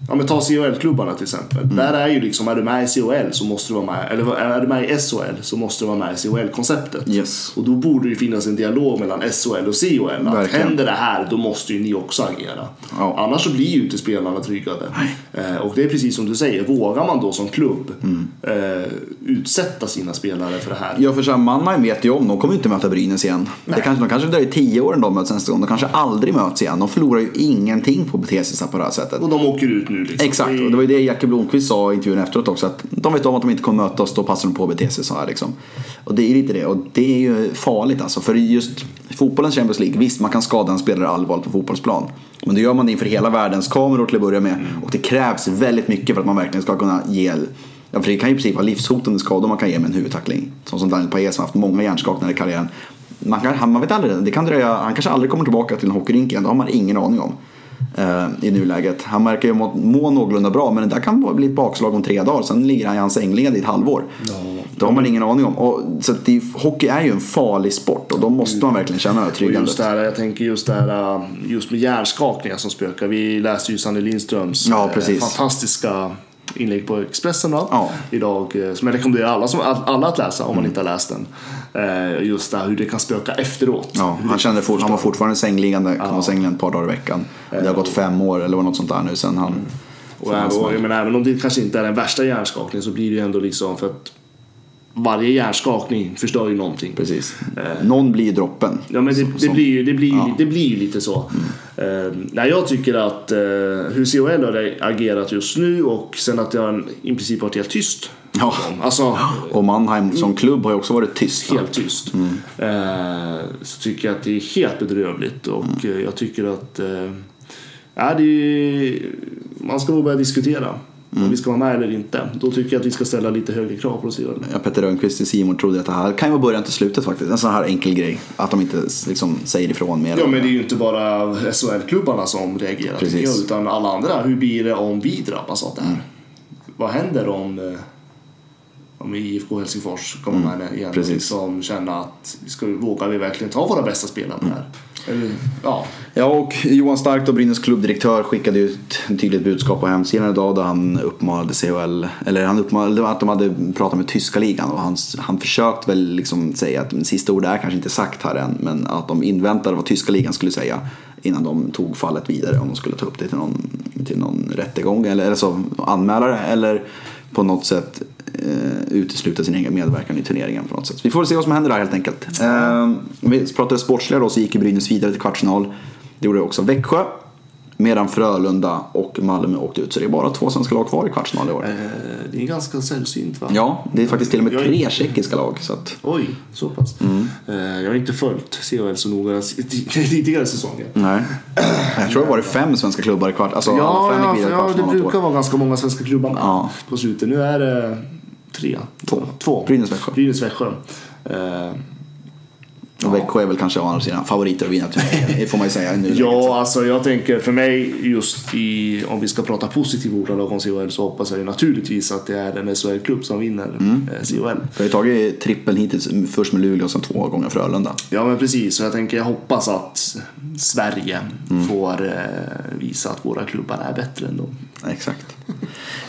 S2: Ja men ta CHL-klubbarna till exempel.
S1: Mm.
S2: Där är ju liksom, är du med i CHL så måste du vara med, eller är du med i SHL så måste du vara med i CHL-konceptet.
S1: Yes.
S2: Och då borde det finnas en dialog mellan SHL och CHL. Att
S1: Verkligen.
S2: händer det här då måste ju ni också agera.
S1: Ja.
S2: Annars så blir ju inte spelarna tryggade. Eh, och det är precis som du säger, vågar man då som klubb
S1: Mm.
S2: eh, utsätta sina spelare för det här?
S1: Ja, för så här, Mannheim vet ju om, de kommer ju inte möta Brynäs igen. Det kanske, de kanske dröjer tio år innan de möts nästa gång. De kanske aldrig möts igen. De förlorar ju ingenting på att bete sig på det här sättet.
S2: Och de åker ut nu liksom.
S1: Exakt, och det var ju det Jackie Blomqvist sa i intervjun efteråt också. Att de vet om att de inte kommer mötas, då passar de på att bete sig så här liksom. Och det är lite det, och det är ju farligt alltså. För just fotbollens Champions League, visst man kan skada en spelare allvarligt på fotbollsplan. Men då gör man det inför hela världens kameror till att börja med. Och det krävs väldigt mycket för att man verkligen ska kunna ge Ja, för det kan ju i princip vara livshotande skador man kan ge med en huvudtackling. Som som Daniel Paez som har haft många hjärnskakningar i karriären. Man, kan, man vet aldrig, det kan dröja, han kanske aldrig kommer tillbaka till en hockeyrink igen. Det har man ingen aning om eh, i nuläget. Han verkar ju må, må någorlunda bra men det där kan bli ett bakslag om tre dagar. Sen ligger han i hans sängled i ett halvår. Det har man ingen aning om. Och, så det, hockey är ju en farlig sport och då måste man verkligen känna det här
S2: Och
S1: tryggandet.
S2: just det här, jag tänker just det här, um, just med hjärnskakningar som spökar. Vi läste ju Sanne Lindströms
S1: Ja,
S2: eh, inlägg på Expressen va?
S1: Ja.
S2: idag. eh, Som jag rekommenderar alla, som, alla att läsa om man inte har läst den. Eh, Just det här, hur det kan spöka efteråt.
S1: Ja, han, kände fort, han var fortfarande sängliggande, kan vara sängliggande ett par dagar i veckan. Det har gått fem år eller något sånt där nu sen han...
S2: Och, även, och, jag menar, även om det kanske inte är den värsta hjärnskakningen så blir det ju ändå liksom för att varje hjärnskakning förstör ju någonting.
S1: Precis. Någon blir droppen.
S2: Ja men det,
S1: Som-
S2: det, blir, ju- det, blir, ju-
S1: Ja. Mm.
S2: det blir ju lite så. Eh, nej, jag tycker att eh, hur CHL har agerat just nu och sen att det har i princip varit helt tyst.
S1: Ja.
S2: Alltså
S1: Och Mannheim som klubb har ju också varit tyst.
S2: helt tyst.
S1: Mm.
S2: Eh, så tycker jag att det är helt bedrövligt och eh, jag tycker att eh, det är, man ska nog börja diskutera
S1: Mm.
S2: om vi ska vara med eller inte. Då tycker jag att vi ska ställa lite högre krav på CHL.
S1: Ja, Peter Rönnqvist i Simon trodde att det här kan ju vara början till slutet faktiskt. En sån här enkel grej. Att de inte liksom säger ifrån mer.
S2: Ja men det är ju inte bara SHL-klubbarna som reagerar jag, utan alla andra. Hur blir det om vi drabbas av det här? Vad händer om, eh, om IFK Helsingfors kommer med igen?
S1: precis.
S2: Liksom känna att ska, vågar vi verkligen ta våra bästa spelare på det här? Eller, ja.
S1: Ja, och Johan Stark, då, Brynäs klubbdirektör, skickade ut ett tydligt budskap på hemsidan idag där han uppmanade CHL, eller han uppmanade att de hade pratat med tyska ligan och han, han försökte väl liksom säga att sista ordet är kanske inte sagt här än, men att de inväntade vad tyska ligan skulle säga innan de tog fallet vidare om de skulle ta upp det till någon, till någon rättegång eller, eller så anmäla det eller på något sätt eh, utesluta sin egen medverkan i turneringen på något sätt. Vi får väl se vad som händer där helt enkelt. Eh, vi pratade sportsliga då så gick ju Brynäs vidare till kvartsfinal. Det gjorde också Växjö. Medan Frölunda och Malmö åkte ut. Så det är bara två svenska lag kvar i kvartsfinal i år.
S2: Eh, det är ganska sällsynt va?
S1: Ja, det är faktiskt till och med tre tjeckiska lag. Så att,
S2: Oj, så pass.
S1: Mm.
S2: Eh, jag har inte följt CHL så noga tidigare säsonger.
S1: nej. Jag tror det var det fem svenska klubbar i kvart. Alltså
S2: Ja,
S1: fem
S2: ja, ja, det brukar vara ganska många svenska klubbar
S1: Ja.
S2: på slutet. Nu är det tre.
S1: Två.
S2: Två.
S1: Brynäs, Växjö. Och Växjö är väl kanske å andra sidan favoriter att vinna turneringen. Det får man ju säga nuläget.
S2: ja, alltså jag tänker för mig just i, om vi ska prata positiva ordalag om CHL så hoppas jag ju naturligtvis att det är en SHL-klubb som vinner
S1: Mm.
S2: eh, CHL.
S1: Vi har ju tagit trippeln hittills, först med Luleå och sen två gånger Frölunda.
S2: Ja men precis, så jag tänker jag hoppas att Sverige
S1: Mm.
S2: får eh, visa att våra klubbar är bättre än dem.
S1: Exakt.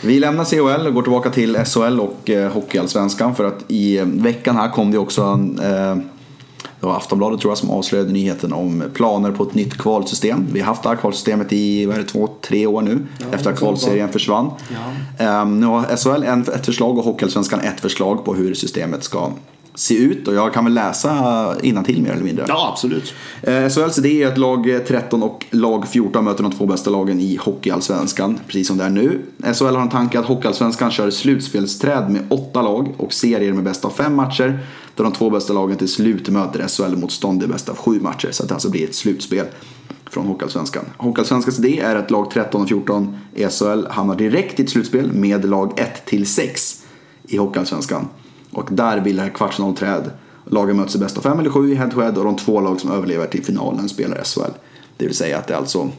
S1: Vi lämnar CHL och går tillbaka till SHL och eh, Hockeyallsvenskan för att i veckan här kom det också en, eh, det var Aftonbladet tror jag som avslöjade nyheten om planer på ett nytt kvalsystem. Vi har haft det här kvalsystemet i vad är det, två, tre år nu efter att kvalserien försvann. Eh, nu har SHL en, ett förslag och Hockeyallsvenskan ett förslag på hur systemet ska se ut och jag kan väl läsa till mer eller mindre.
S2: Ja, absolut.
S1: Eh, SHLs idé är att lag 13 och lag 14 möter de två bästa lagen i Hockeyallsvenskan, precis som det är nu. SHL har en tanke att Hockeyallsvenskan kör slutspelsträd med åtta lag och serier med bäst av fem matcher. Där de två bästa lagen till slut möter SHL-motstånd i bäst av sju matcher, så att det alltså blir ett slutspel. från Hockeyallsvenskan. Hockeyallsvenskans idé är att lag 13 och 14 i SHL hamnar direkt i ett slutspel med lag 1 till 6 i Hockeyallsvenskan. Och där bildar det kvartsfinalträd. Lagen möts i bäst av fem eller sju i head-to-head och de två lag som överlever till finalen spelar SHL. Det vill säga att det alltså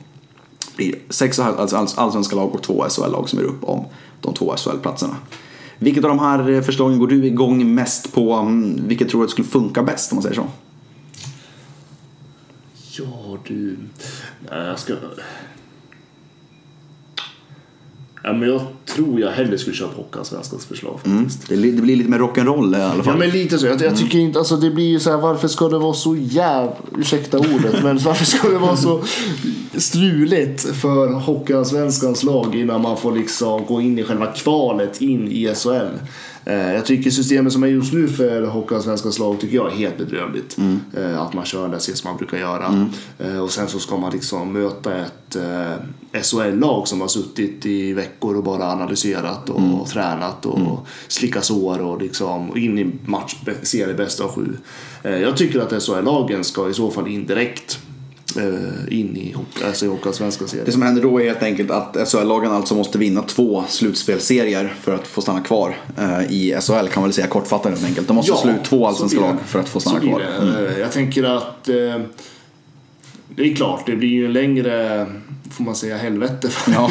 S1: blir sex alltså allsvenska lag och två SHL-lag som är upp om de två SHL-platserna. Vilket av de här eh, förslagen går du igång mest på? Mm, vilket tror du skulle funka bäst om man säger så?
S2: Ja, du... Jag ska... Ja, men jag tror jag hellre skulle köpa Hockeyallsvenskans förslag faktiskt.
S1: Det, li- det blir lite mer rock'n'roll i alla
S2: Ja
S1: fall.
S2: men lite så. Jag, jag tycker inte, alltså det blir ju så här, varför ska det vara så jävla, ursäkta ordet, men varför ska det vara så struligt för Hockeyallsvenskans lag innan man får liksom gå in i själva kvalet in i SHL? Eh, Jag tycker systemet som är just nu för Hockeyallsvenskans lag tycker jag är helt bedrövligt. Eh, Att man kör det som man brukar göra. Eh, Och sen så ska man liksom möta ett SHL-lag som har suttit i veckor och bara analyserat och tränat och slickat sår och liksom in i match, serie bästa av sju. Jag tycker att SHL-lagen ska i så fall indirekt in i alltså i Hockeyallsvenska
S1: Det
S2: serien.
S1: som händer då är helt enkelt att SHL-lagen alltså måste vinna två slutspelserier för att få stanna kvar eh, i SHL kan man väl säga kortfattat helt enkelt. De måste slå ut två allsvenska lag
S2: det.
S1: för att få stanna kvar. Mm.
S2: det. Eh, Jag tänker att eh, det är klart, det blir ju en längre, får man säga, helvete för,
S1: Ja,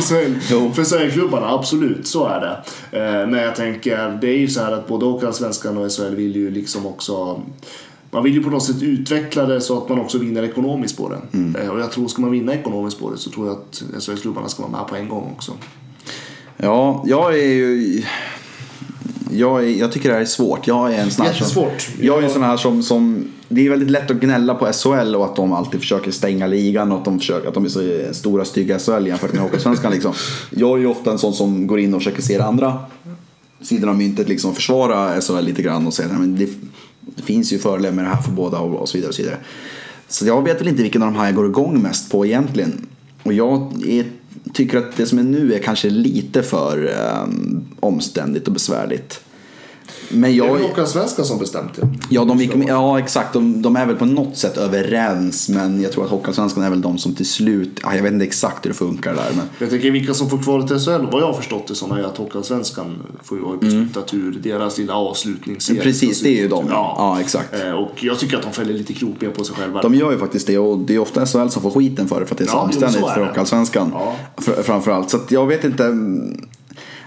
S2: för SHL-klubbarna. Absolut, så är det. Eh, Men jag tänker, det är ju så här att både Hockeyallsvenskan och SHL vill ju liksom också man vill ju på något sätt utveckla det så att man också vinner ekonomiskt på det.
S1: Mm.
S2: Eh, Och jag tror, ska man vinna ekonomiskt på det så tror jag att SHL-klubbarna ska vara med på en gång också.
S1: Ja, jag är ju... Jag, är, jag tycker det här är svårt. Jag är en sån här som, jag är en sån här som, som... Det är väldigt lätt att gnälla på SHL och att de alltid försöker stänga ligan och att de, försöker, att de är så stora stygga SHL jämfört med Hockeysvenskan. Liksom. Jag är ju ofta en sån som går in och försöker se det andra sidan av myntet, liksom försvara SHL lite grann och säga att det, det finns ju fördelar med det här för båda och, och så vidare. Och så, vidare. så jag vet väl inte vilken av de här jag går igång mest på egentligen. Och jag är, tycker att det som är nu är kanske lite för um, omständigt och besvärligt. Men
S2: Det är
S1: jag,
S2: väl Hockeyallsvenskan som bestämt det.
S1: Ja, de, gick ja exakt. De, de är väl på något sätt överens. Men jag tror att Hockeyallsvenskan är väl de som till slut... Ja, jag vet inte exakt hur det funkar där. Men
S2: Jag tänker vilka som får kvar till SHL, vad jag har förstått det som är att Hockeyallsvenskan får ju vara beslutat ur deras lilla avslutningsserie.
S1: Precis, det är ju de.
S2: Ja.
S1: Ja, exakt.
S2: Eh, Och jag tycker att de fäller lite krokben på sig själva.
S1: De gör ju faktiskt det och det är ofta SHL som får skiten för det för att det är så
S2: Ja, jo,
S1: omständigt
S2: så är
S1: för. Hockeyallsvenskan.
S2: Ja.
S1: Fr- Framförallt. Så jag vet inte.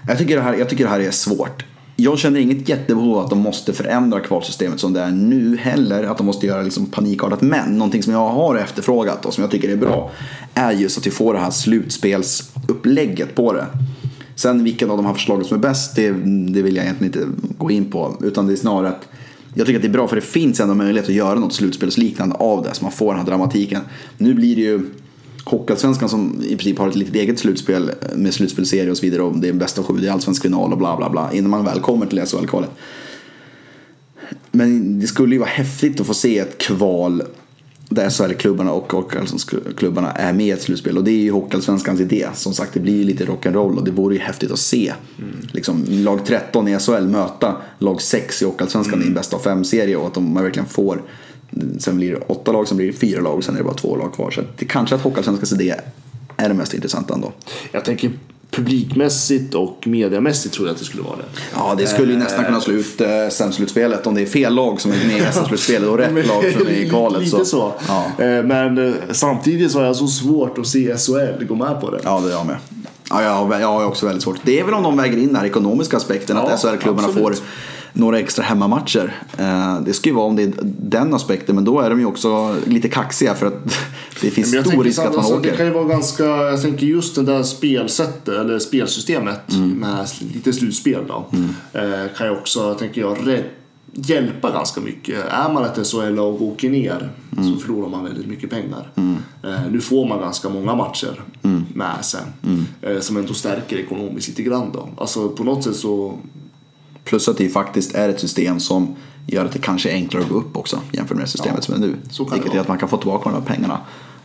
S1: Jag tycker, det här, jag tycker det här är svårt. Jag känner inget jättebehov av att de måste förändra kvalsystemet som det är nu heller. Att de måste göra liksom panikartat. Men någonting som jag har efterfrågat och som jag tycker är bra är just att vi får det här slutspelsupplägget på det. Sen vilken av de här förslagen som är bäst, det, det vill jag egentligen inte gå in på. Utan det är snarare att jag tycker att det är bra för det finns ändå möjlighet att göra något slutspelsliknande av det. Så man får den här dramatiken. Nu blir det ju Hockeyallsvenskan som i princip har ett litet eget slutspel med slutspelserie och så vidare. Och det är bäst av sju, det är allsvensk final och bla bla bla. Innan man väl kommer till SHL-kvalet. Men det skulle ju vara häftigt att få se ett kval där SHL-klubbarna och Hockeyallsvenskan-klubbarna är med i ett slutspel. Och det är ju Hockeyallsvenskans idé. Som sagt, det blir ju lite rock'n'roll och det vore ju häftigt att se. Liksom, lag 13 i SHL möta lag 6 i Hockeyallsvenskan i en bäst av fem-serie och att de verkligen får Sen blir det åtta lag, sen blir det fyra lag och sen är det bara två lag kvar. Så det kanske att Hockeyallsvenskans idé är det mest intressanta ändå.
S2: Jag tänker publikmässigt och mediamässigt tror jag att det skulle vara det.
S1: Ja, det skulle ju nästan kunna slå ut eh, SM-slutspelet om det är fel lag som är med i SM-slutspelet och rätt lag som är i kvalet.
S2: Lite så.
S1: Ja.
S2: Eh, Men eh, samtidigt så har jag så svårt att se SHL gå med på det.
S1: Ja, det är jag med. Ja, jag har, jag har också väldigt svårt. Det är väl om de väger in den här ekonomiska aspekten,
S2: Ja,
S1: att SHL-klubbarna får. Några extra hemmamatcher. Eh, Det ska ju vara om det är den aspekten, men då är de ju också lite kaxiga för att det finns stor risk att man
S2: alltså, Det
S1: åker.
S2: kan ju vara ganska, jag tänker just det där spelsättet, eller spelsystemet
S1: Mm.
S2: med lite slutspel då. Eh, kan ju också, tänker jag, hjälpa ganska mycket. Är man ett SHL-lag och åker ner
S1: Mm.
S2: så förlorar man väldigt mycket pengar. Eh, nu får man ganska många matcher
S1: Mm.
S2: med sig. Eh, som ändå stärker ekonomiskt lite grann då. Alltså på något sätt så
S1: Plus att det faktiskt är ett system som gör att det kanske är enklare att gå upp också jämfört med systemet
S2: Ja,
S1: som är nu.
S2: så kan
S1: Vilket är att man kan få tillbaka de här pengarna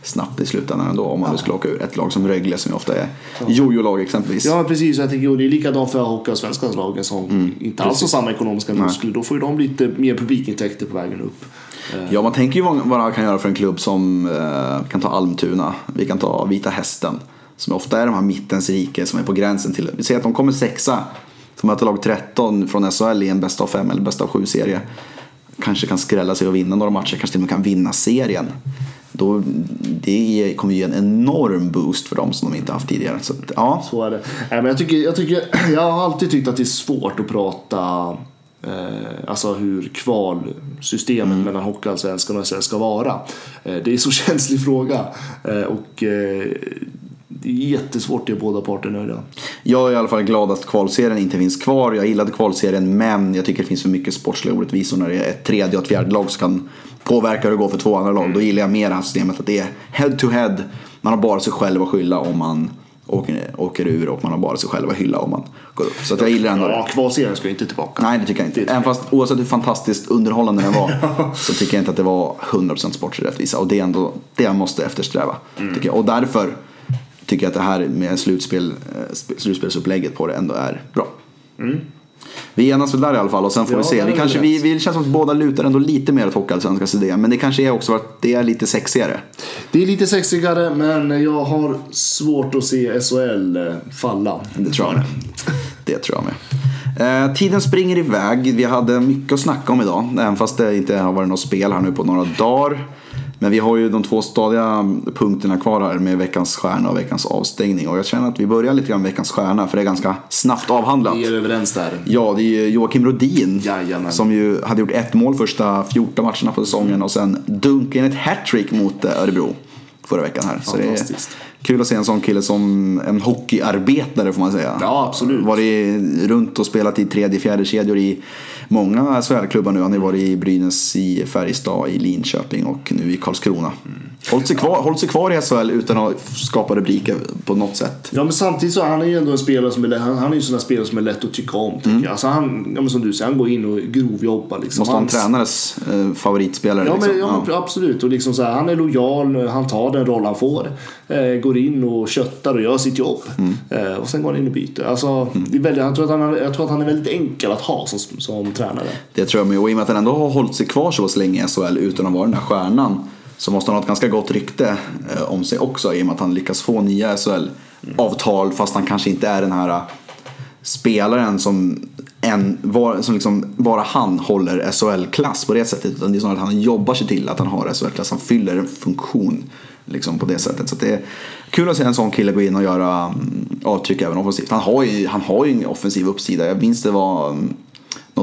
S1: snabbt i slutändan ändå om man nu skulle åka ur. Ett lag som Rögle som ju ofta är jojo-lag exempelvis.
S2: Ja precis, jag tänker, och det är likadant för Hockeyallsvenskans lagen som
S1: Mm,
S2: inte alls har samma ekonomiska muskler. Då får ju de lite mer publikintäkter på vägen upp.
S1: Ja, man tänker ju vad man kan göra för en klubb som eh, kan ta Almtuna, vi kan ta Vita Hästen. Som ofta är de här mittens rike som är på gränsen till, vi säger att de kommer sexa. Som möter lag 13 från SHL i en bästa av fem eller bästa av sju serie. Kanske kan skrälla sig och vinna några matcher, kanske till och med kan vinna serien. Då, det kommer ju ge en enorm boost för dem som de inte haft tidigare. Så ja,
S2: Så är det. Men jag, tycker, jag, tycker, jag har alltid tyckt att det är svårt att prata eh, alltså hur kvalsystemet mellan Hockeyallsvenskan och SHL ska vara. Eh, det är en så känslig fråga. Eh, och det är jättesvårt att göra båda parter nöjda.
S1: Jag är i alla fall glad att kvalserien inte finns kvar. Jag gillade kvalserien men jag tycker det finns för mycket sportsliga orättvisor när det är ett tredje och ett fjärde lag som kan påverka hur det går för två andra lag. Då gillar jag mer det här systemet att det är head to head. Man har bara sig själv att skylla om man åker, åker ur och man har bara sig själv att hylla om man går upp. Så att jag gillar ändå det.
S2: Ja, kvalserien ska ju inte tillbaka.
S1: Nej, det tycker jag inte. Även fast oavsett hur fantastiskt underhållande den var så tycker jag inte att det var 100% sportslig rättvisa. Och det är ändå det jag måste eftersträva. Tycker jag. Och därför tycker att det här med slutspel, eh, sp- slutspelsupplägget på det ändå är bra. Vi enas väl där i alla fall och sen får
S2: Ja,
S1: vi se. Vi, kanske, vi, vi känns som att båda lutar ändå lite mer åt Hockeyallsvenskans idé. Men det kanske är också att det är lite sexigare.
S2: Det är lite sexigare men jag har svårt att se SHL eh, falla.
S1: Det tror jag med. Det tror jag med. Eh, tiden springer iväg. Vi hade mycket att snacka om idag. Även fast det inte har varit något spel här nu på några dagar. Men vi har ju de två stadiga punkterna kvar här med veckans stjärna och veckans avstängning. Och jag känner att vi börjar lite grann med veckans stjärna för det är ganska snabbt avhandlat.
S2: Vi är överens där.
S1: Ja, det är ju Joakim Rodin
S2: Jajamän.
S1: som ju hade gjort ett mål första 14 matcherna på säsongen och sen dunkade in ett hattrick mot eh, Örebro förra veckan här. Så det är kul att se en sån kille som en hockeyarbetare får man säga.
S2: Ja, absolut.
S1: Varit runt och spelat i tredje, fjärde kedjor i många SHL-klubbar nu. Han har ju varit i Brynäs, i Färjestad, i Linköping och nu i Karlskrona. Mm. Hållit sig kvar, hållit sig kvar i SHL utan att skapa rubriker på något sätt.
S2: Ja men samtidigt så han är ju ändå en spelare som är, han, han är ju en sån där spelare som är lätt att tycka om tycker jag. Alltså han, ja men som du säger, han går in och grovjobbar liksom.
S1: Måste vara en
S2: Hans-
S1: tränares eh, favoritspelare.
S2: Ja,
S1: liksom.
S2: men, ja, men absolut. Och liksom så här, han är lojal, han tar den roll han får. Eh, går in och köttar och gör sitt jobb. Eh, och sen går han in och byter. Alltså, det är väldigt, jag, tror att han, jag tror att han är väldigt enkel att ha som, som tränare.
S1: Det tror jag med. Och i och med att han ändå har hållit sig kvar så länge i SHL utan att vara den där stjärnan. Så måste han ha ett ganska gott rykte eh, om sig också i och med att han lyckas få nya SHL-avtal fast han kanske inte är den här eh, spelaren som, en, var, som liksom bara han håller SHL-klass på det sättet. Utan det är snarare att han jobbar sig till att han har SHL-klass. Han fyller en funktion liksom på det sättet. Så att det är kul att se en sån kille gå in och göra mm, avtryck även offensivt. Han har ju, han har ju en offensiv uppsida. Jag minns det var mm,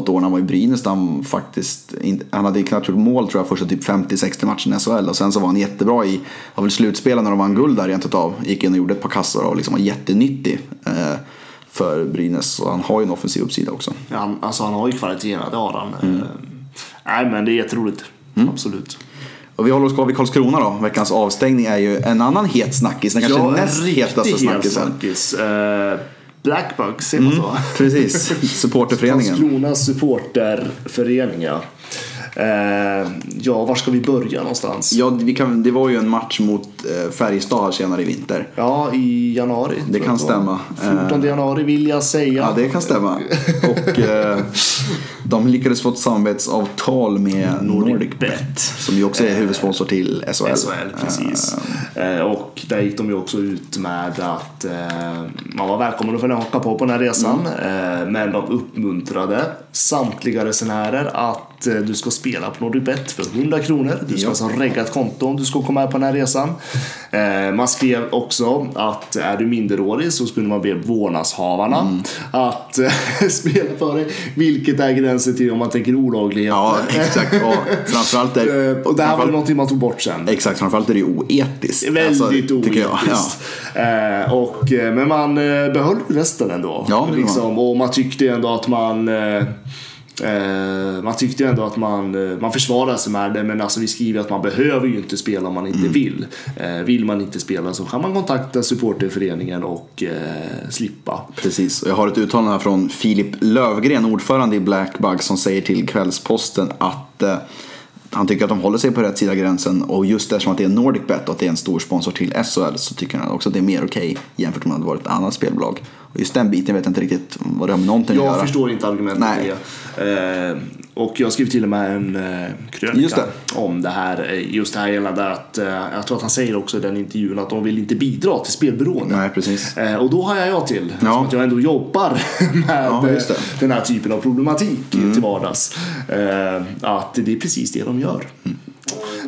S1: något år när han var i Brynäs där han faktiskt han hade knappt gjort mål tror jag första typ 50-60 matcherna i SHL och sen så var han jättebra i, var väl slutspelen när de vann guld där rent utav. Gick in och gjorde ett par kassar och liksom var jättenyttig eh, för Brynäs. Så han har ju en offensiv uppsida också.
S2: Ja, Han, alltså han har ju kvaliteterna, det har han.
S1: Mm.
S2: Eh, nej men det är jätteroligt. Absolut.
S1: Och vi håller oss kvar vid Karlskrona då. Veckans avstängning är ju en annan het snackis. Den kanske
S2: Ja,
S1: näst hetaste
S2: het
S1: snackisen.
S2: snackis. Eh, Blackbugs, säger man så?
S1: Precis, supporterföreningen.
S2: Karlskrona supporterförening ja. Eh, ja, var ska vi börja någonstans?
S1: Ja, vi kan, det var ju en match mot eh, Färjestad senare i vinter.
S2: Ja, i januari.
S1: Det kan stämma.
S2: 14 januari vill jag säga.
S1: Ja, det kan stämma. Och eh, de lyckades få ett samarbetsavtal med Nordic Bet. Som ju också är huvudsponsor till SHL.
S2: SHL, precis. Eh, och där gick de ju också ut med att eh, man var välkommen att följa haka på på den här resan. Eh, men de uppmuntrade samtliga resenärer att eh, du ska spela på NordicBet för 100 kronor. Du ska
S1: Ja.
S2: alltså regga ett konto om du ska komma med på den här resan. Eh, man skrev också att är du minderårig så skulle man be vårdnadshavarna
S1: Mm.
S2: att eh, spela för dig. Vilket är gränsen till om man tänker olagligheter.
S1: Ja, exakt. Och framförallt är,
S2: Eh, och det här var ju någonting man tog bort sen.
S1: Exakt, framförallt är det ju oetiskt.
S2: Väldigt
S1: Alltså. Ja.
S2: oetiskt. Eh, och, men man eh, behöll resten ändå.
S1: Ja,
S2: liksom, och man tyckte ändå att man eh, man tyckte ändå att man, eh, man försvarade sig med det men alltså vi skriver att man behöver ju inte spela om man
S1: Mm.
S2: inte vill. Eh, vill man inte spela så kan man kontakta supporterföreningen och eh, slippa.
S1: Precis, och jag har ett uttalande här från Filip Lövgren, ordförande i Blackbug, som säger till Kvällsposten att han tycker att de håller sig på rätt sida gränsen och just eftersom att det är NordicBet och att det är en stor sponsor till SHL så tycker han också att det är mer okej jämfört med om det varit ett annat spelbolag. Och just den biten vet jag inte riktigt vad det har med någonting att
S2: Jag
S1: göra.
S2: förstår inte argumentet
S1: Nej.
S2: Eh, och jag skrev till och med en eh, krönika
S1: det.
S2: om det här. eh, Just det här gällande att, eh, jag tror att han säger också i den intervjun att de vill inte bidra till spelberoende.
S1: Nej, precis.
S2: Eh, och då har jag jag till,
S1: Ja.
S2: som att jag ändå jobbar med
S1: Ja,
S2: den här typen av problematik till vardags. Eh, att det är precis det de gör.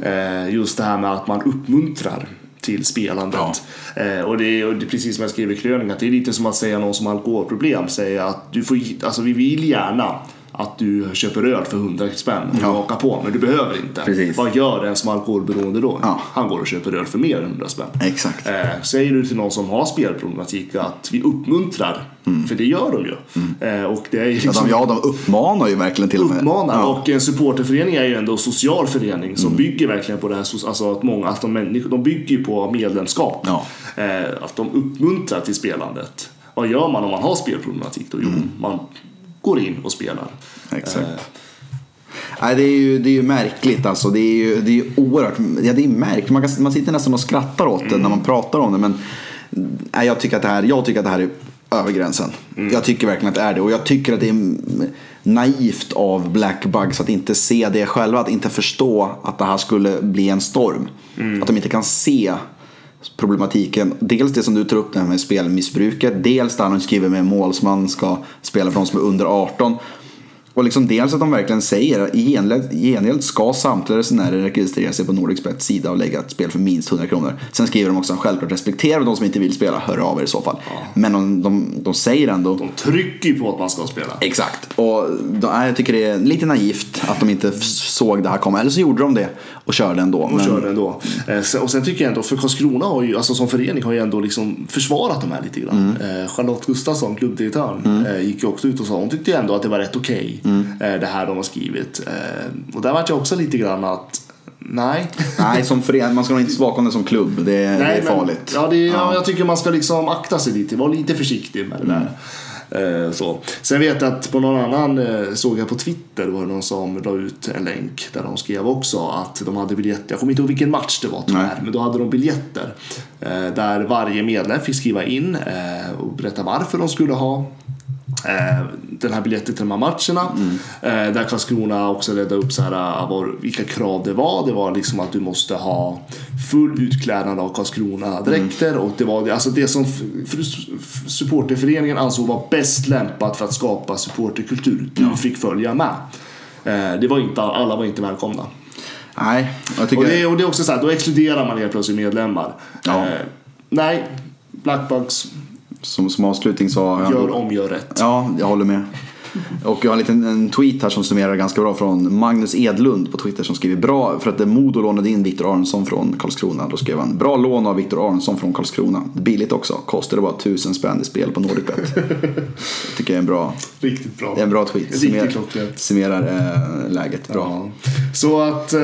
S2: Eh, just det här med att man uppmuntrar till spelandet. Eh, och, det, är- och det är precis som jag skrev i krönikan, det är lite som att säga någon som har alkoholproblem, säga att du får, alltså vi vill gärna att du köper öl för 100 spänn och
S1: Ja.
S2: hakar på, men du behöver inte.
S1: Precis.
S2: Vad gör en som är alkoholberoende då?
S1: Ja.
S2: Han går och köper öl för mer än 100 spänn.
S1: Exakt.
S2: Eh, säger du till någon som har spelproblematik att vi uppmuntrar, för det gör de ju. Eh, och det är
S1: Ja,
S2: liksom
S1: de, ja, de uppmanar ju verkligen till och med.
S2: uppmanar.
S1: Ja.
S2: Och en supporterförening är ju ändå en social förening som bygger verkligen på det här. Alltså att många, att de, människor, de bygger ju på medlemskap. Eh, att de uppmuntrar till spelandet. Vad gör man om man har spelproblematik då? Jo, man går in och spelar.
S1: Exakt.
S2: Eh,
S1: Nej, det är ju, det är ju märkligt alltså. Det är ju, det är ju oerhört, ja det är märkligt. Man, kan, man sitter nästan och skrattar åt det när man pratar om det. Men nej, jag, tycker att det här, jag tycker att det här är över gränsen. Jag tycker verkligen att det är det. Och jag tycker att det är naivt av Black Bugs att inte se det själva. Att inte förstå att det här skulle bli en storm. Att de inte kan se problematiken. Dels det som du tar upp det här med spelmissbruket. Dels det han skriver med målsman ska spela för de som är under 18. Och liksom dels att de verkligen säger gengäld, i gengäld ska samtliga resenärer registrera sig på Nordicbets sida och lägga ett spel för minst 100 kronor. Sen skriver de också att självklart respekterar de som inte vill spela, hör av er i så fall. Men de, de, de säger ändå
S2: de trycker ju på att man ska spela.
S1: Exakt. Och nej, jag tycker det är lite naivt att de inte såg det här komma. Eller så gjorde de det och körde ändå.
S2: och
S1: Men-
S2: körde ändå. Eh, Och sen tycker jag ändå, för Karlskrona har ju, alltså som förening har ju ändå liksom försvarat de här lite grann.
S1: Mm.
S2: Eh, Charlotte Gustafsson, klubbdirektören, eh, gick ju också ut och sa, hon tyckte ändå att det var rätt okej,
S1: Mm.
S2: eh, det här de har skrivit. Eh, och där vart jag också lite grann att, nej.
S1: Nej, som förening, man ska nog inte stå bakom det som klubb. Det, det är
S2: Nej, men-
S1: farligt.
S2: Ja, det, ja. Jag tycker man ska liksom akta sig lite, vara lite försiktig med det där. Eh, Så. Sen vet jag att på någon annan, eh, såg jag på Twitter, var det någon som la ut en länk där de skrev också att de hade biljetter. Jag kommer inte ihåg vilken match det var tyvärr, men då hade de biljetter. eh, Där varje medlem fick skriva in och berätta varför de skulle ha den här biljetten till de här matcherna. Eh, där Karlskrona också ledde upp så här, eh, var, vilka krav det var. Det var liksom att du måste ha full utklädnad av Karlskrona-dräkter. Och det var alltså det som supporterföreningen ansåg var bäst lämpat för att skapa supporterkultur. Du fick följa med. Eh, det var inte, alla var inte välkomna.
S1: Nej, tycker...
S2: Och det, och det är också så här, då exkluderar man helt plötsligt medlemmar.
S1: Ja.
S2: Eh, nej, Blackbucks,
S1: Som, som avslutning så...
S2: gör om, gör rätt.
S1: Ja, jag håller med. Och jag har en liten en tweet här som summerar ganska bra från Magnus Edlund på Twitter som skriver bra för att Modo lånade in Viktor Aronsson från Karlskrona. Då skrev han bra lån av Viktor Aronsson från Karlskrona. Billigt också, kostade bara tusen spänn i spel på Nordicbet. Tycker jag är en bra,
S2: Riktigt bra.
S1: det är en bra tweet. Summerar, summerar eh, läget bra.
S2: Ja. Så att eh,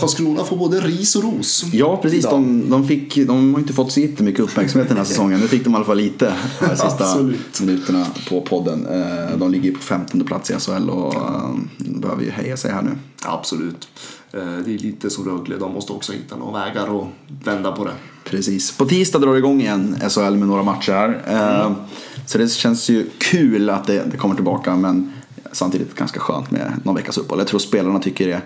S2: Karlskrona får både ris och ros.
S1: Ja, precis. De, de, fick, de har inte fått så jättemycket uppmärksamhet den här säsongen. Nu fick de i alla fall lite de sista minuterna på podden. Eh, De ligger på 15 plats i SHL och eh, behöver ju höja sig här nu.
S2: Absolut. Eh, det är lite som Rögle, de måste också hitta några vägar att vända på det.
S1: Precis. På tisdag drar det igång igen SHL med några matcher. Eh, Så det känns ju kul att det, det kommer tillbaka men samtidigt ganska skönt med någon veckas uppehåll. Jag tror spelarna tycker det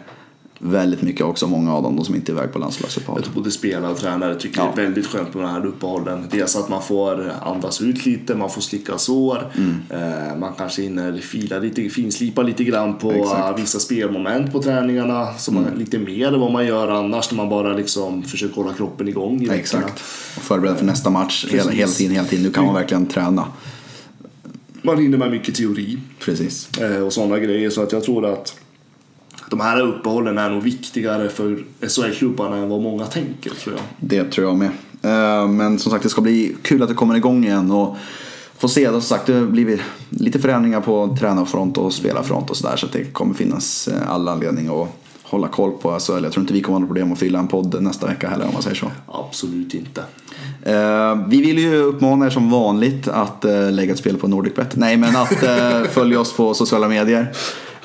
S1: väldigt mycket också, många av dem, de som inte är iväg på landslagsuppehåll.
S2: Jag tror både spelare och tränare tycker
S1: Ja.
S2: det är väldigt skönt med de här uppehållen. Dels att man får andas ut lite, man får slicka sår. Eh, man kanske hinner fila lite, finslipa lite grann på
S1: Exakt.
S2: eh, vissa spelmoment på träningarna. Så man, lite mer än vad man gör annars när man bara liksom försöker hålla kroppen igång i.
S1: Exakt. Och förbereda för nästa match hela, hela tiden, hela tiden. Nu kan man verkligen träna.
S2: Man hinner med mycket teori.
S1: Precis.
S2: eh, och sådana grejer. Så att jag tror att de här uppehållen är nog viktigare för SHL-klubbarna än vad många tänker tror jag.
S1: Det tror jag med. Eh, Men som sagt, det ska bli kul att det kommer igång igen. Och får se, som sagt, det blivit lite förändringar på tränarfront och spelarfront och sådär. Så att det kommer finnas eh, all anledning att hålla koll på SHL. Jag tror inte vi kommer ha några problem att fylla en podd nästa vecka heller om man säger så.
S2: Absolut inte.
S1: Eh, vi vill ju uppmana er som vanligt att eh, lägga ett spel på NordicBet. Nej, men att eh, följa oss på sociala medier.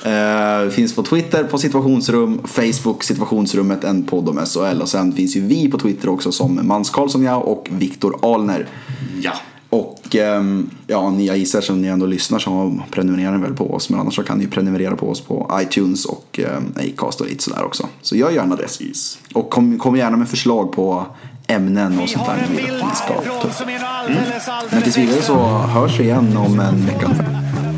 S1: Eh, finns på Twitter på situationsrum, Facebook situationsrummet, en podd om SHL och sen finns ju vi på Twitter också som Mans Karlsson ja, och Viktor Alner.
S2: Ja.
S1: Och ehm, ja, ni jag gissar som ni ändå lyssnar så prenumererar ni väl på oss. Men annars så kan ni prenumerera på oss på iTunes och um, Acast och lite sådär också. Så gör gärna det.
S2: Precis.
S1: Och kom, kom gärna med förslag på ämnen och
S3: Vi
S1: sånt
S3: har
S1: där
S3: en
S1: ni vill
S3: bild
S1: vi
S3: härifrån som är alldeles, alldeles
S1: Men tills vidare så hörs vi igen om en vecka ungefär.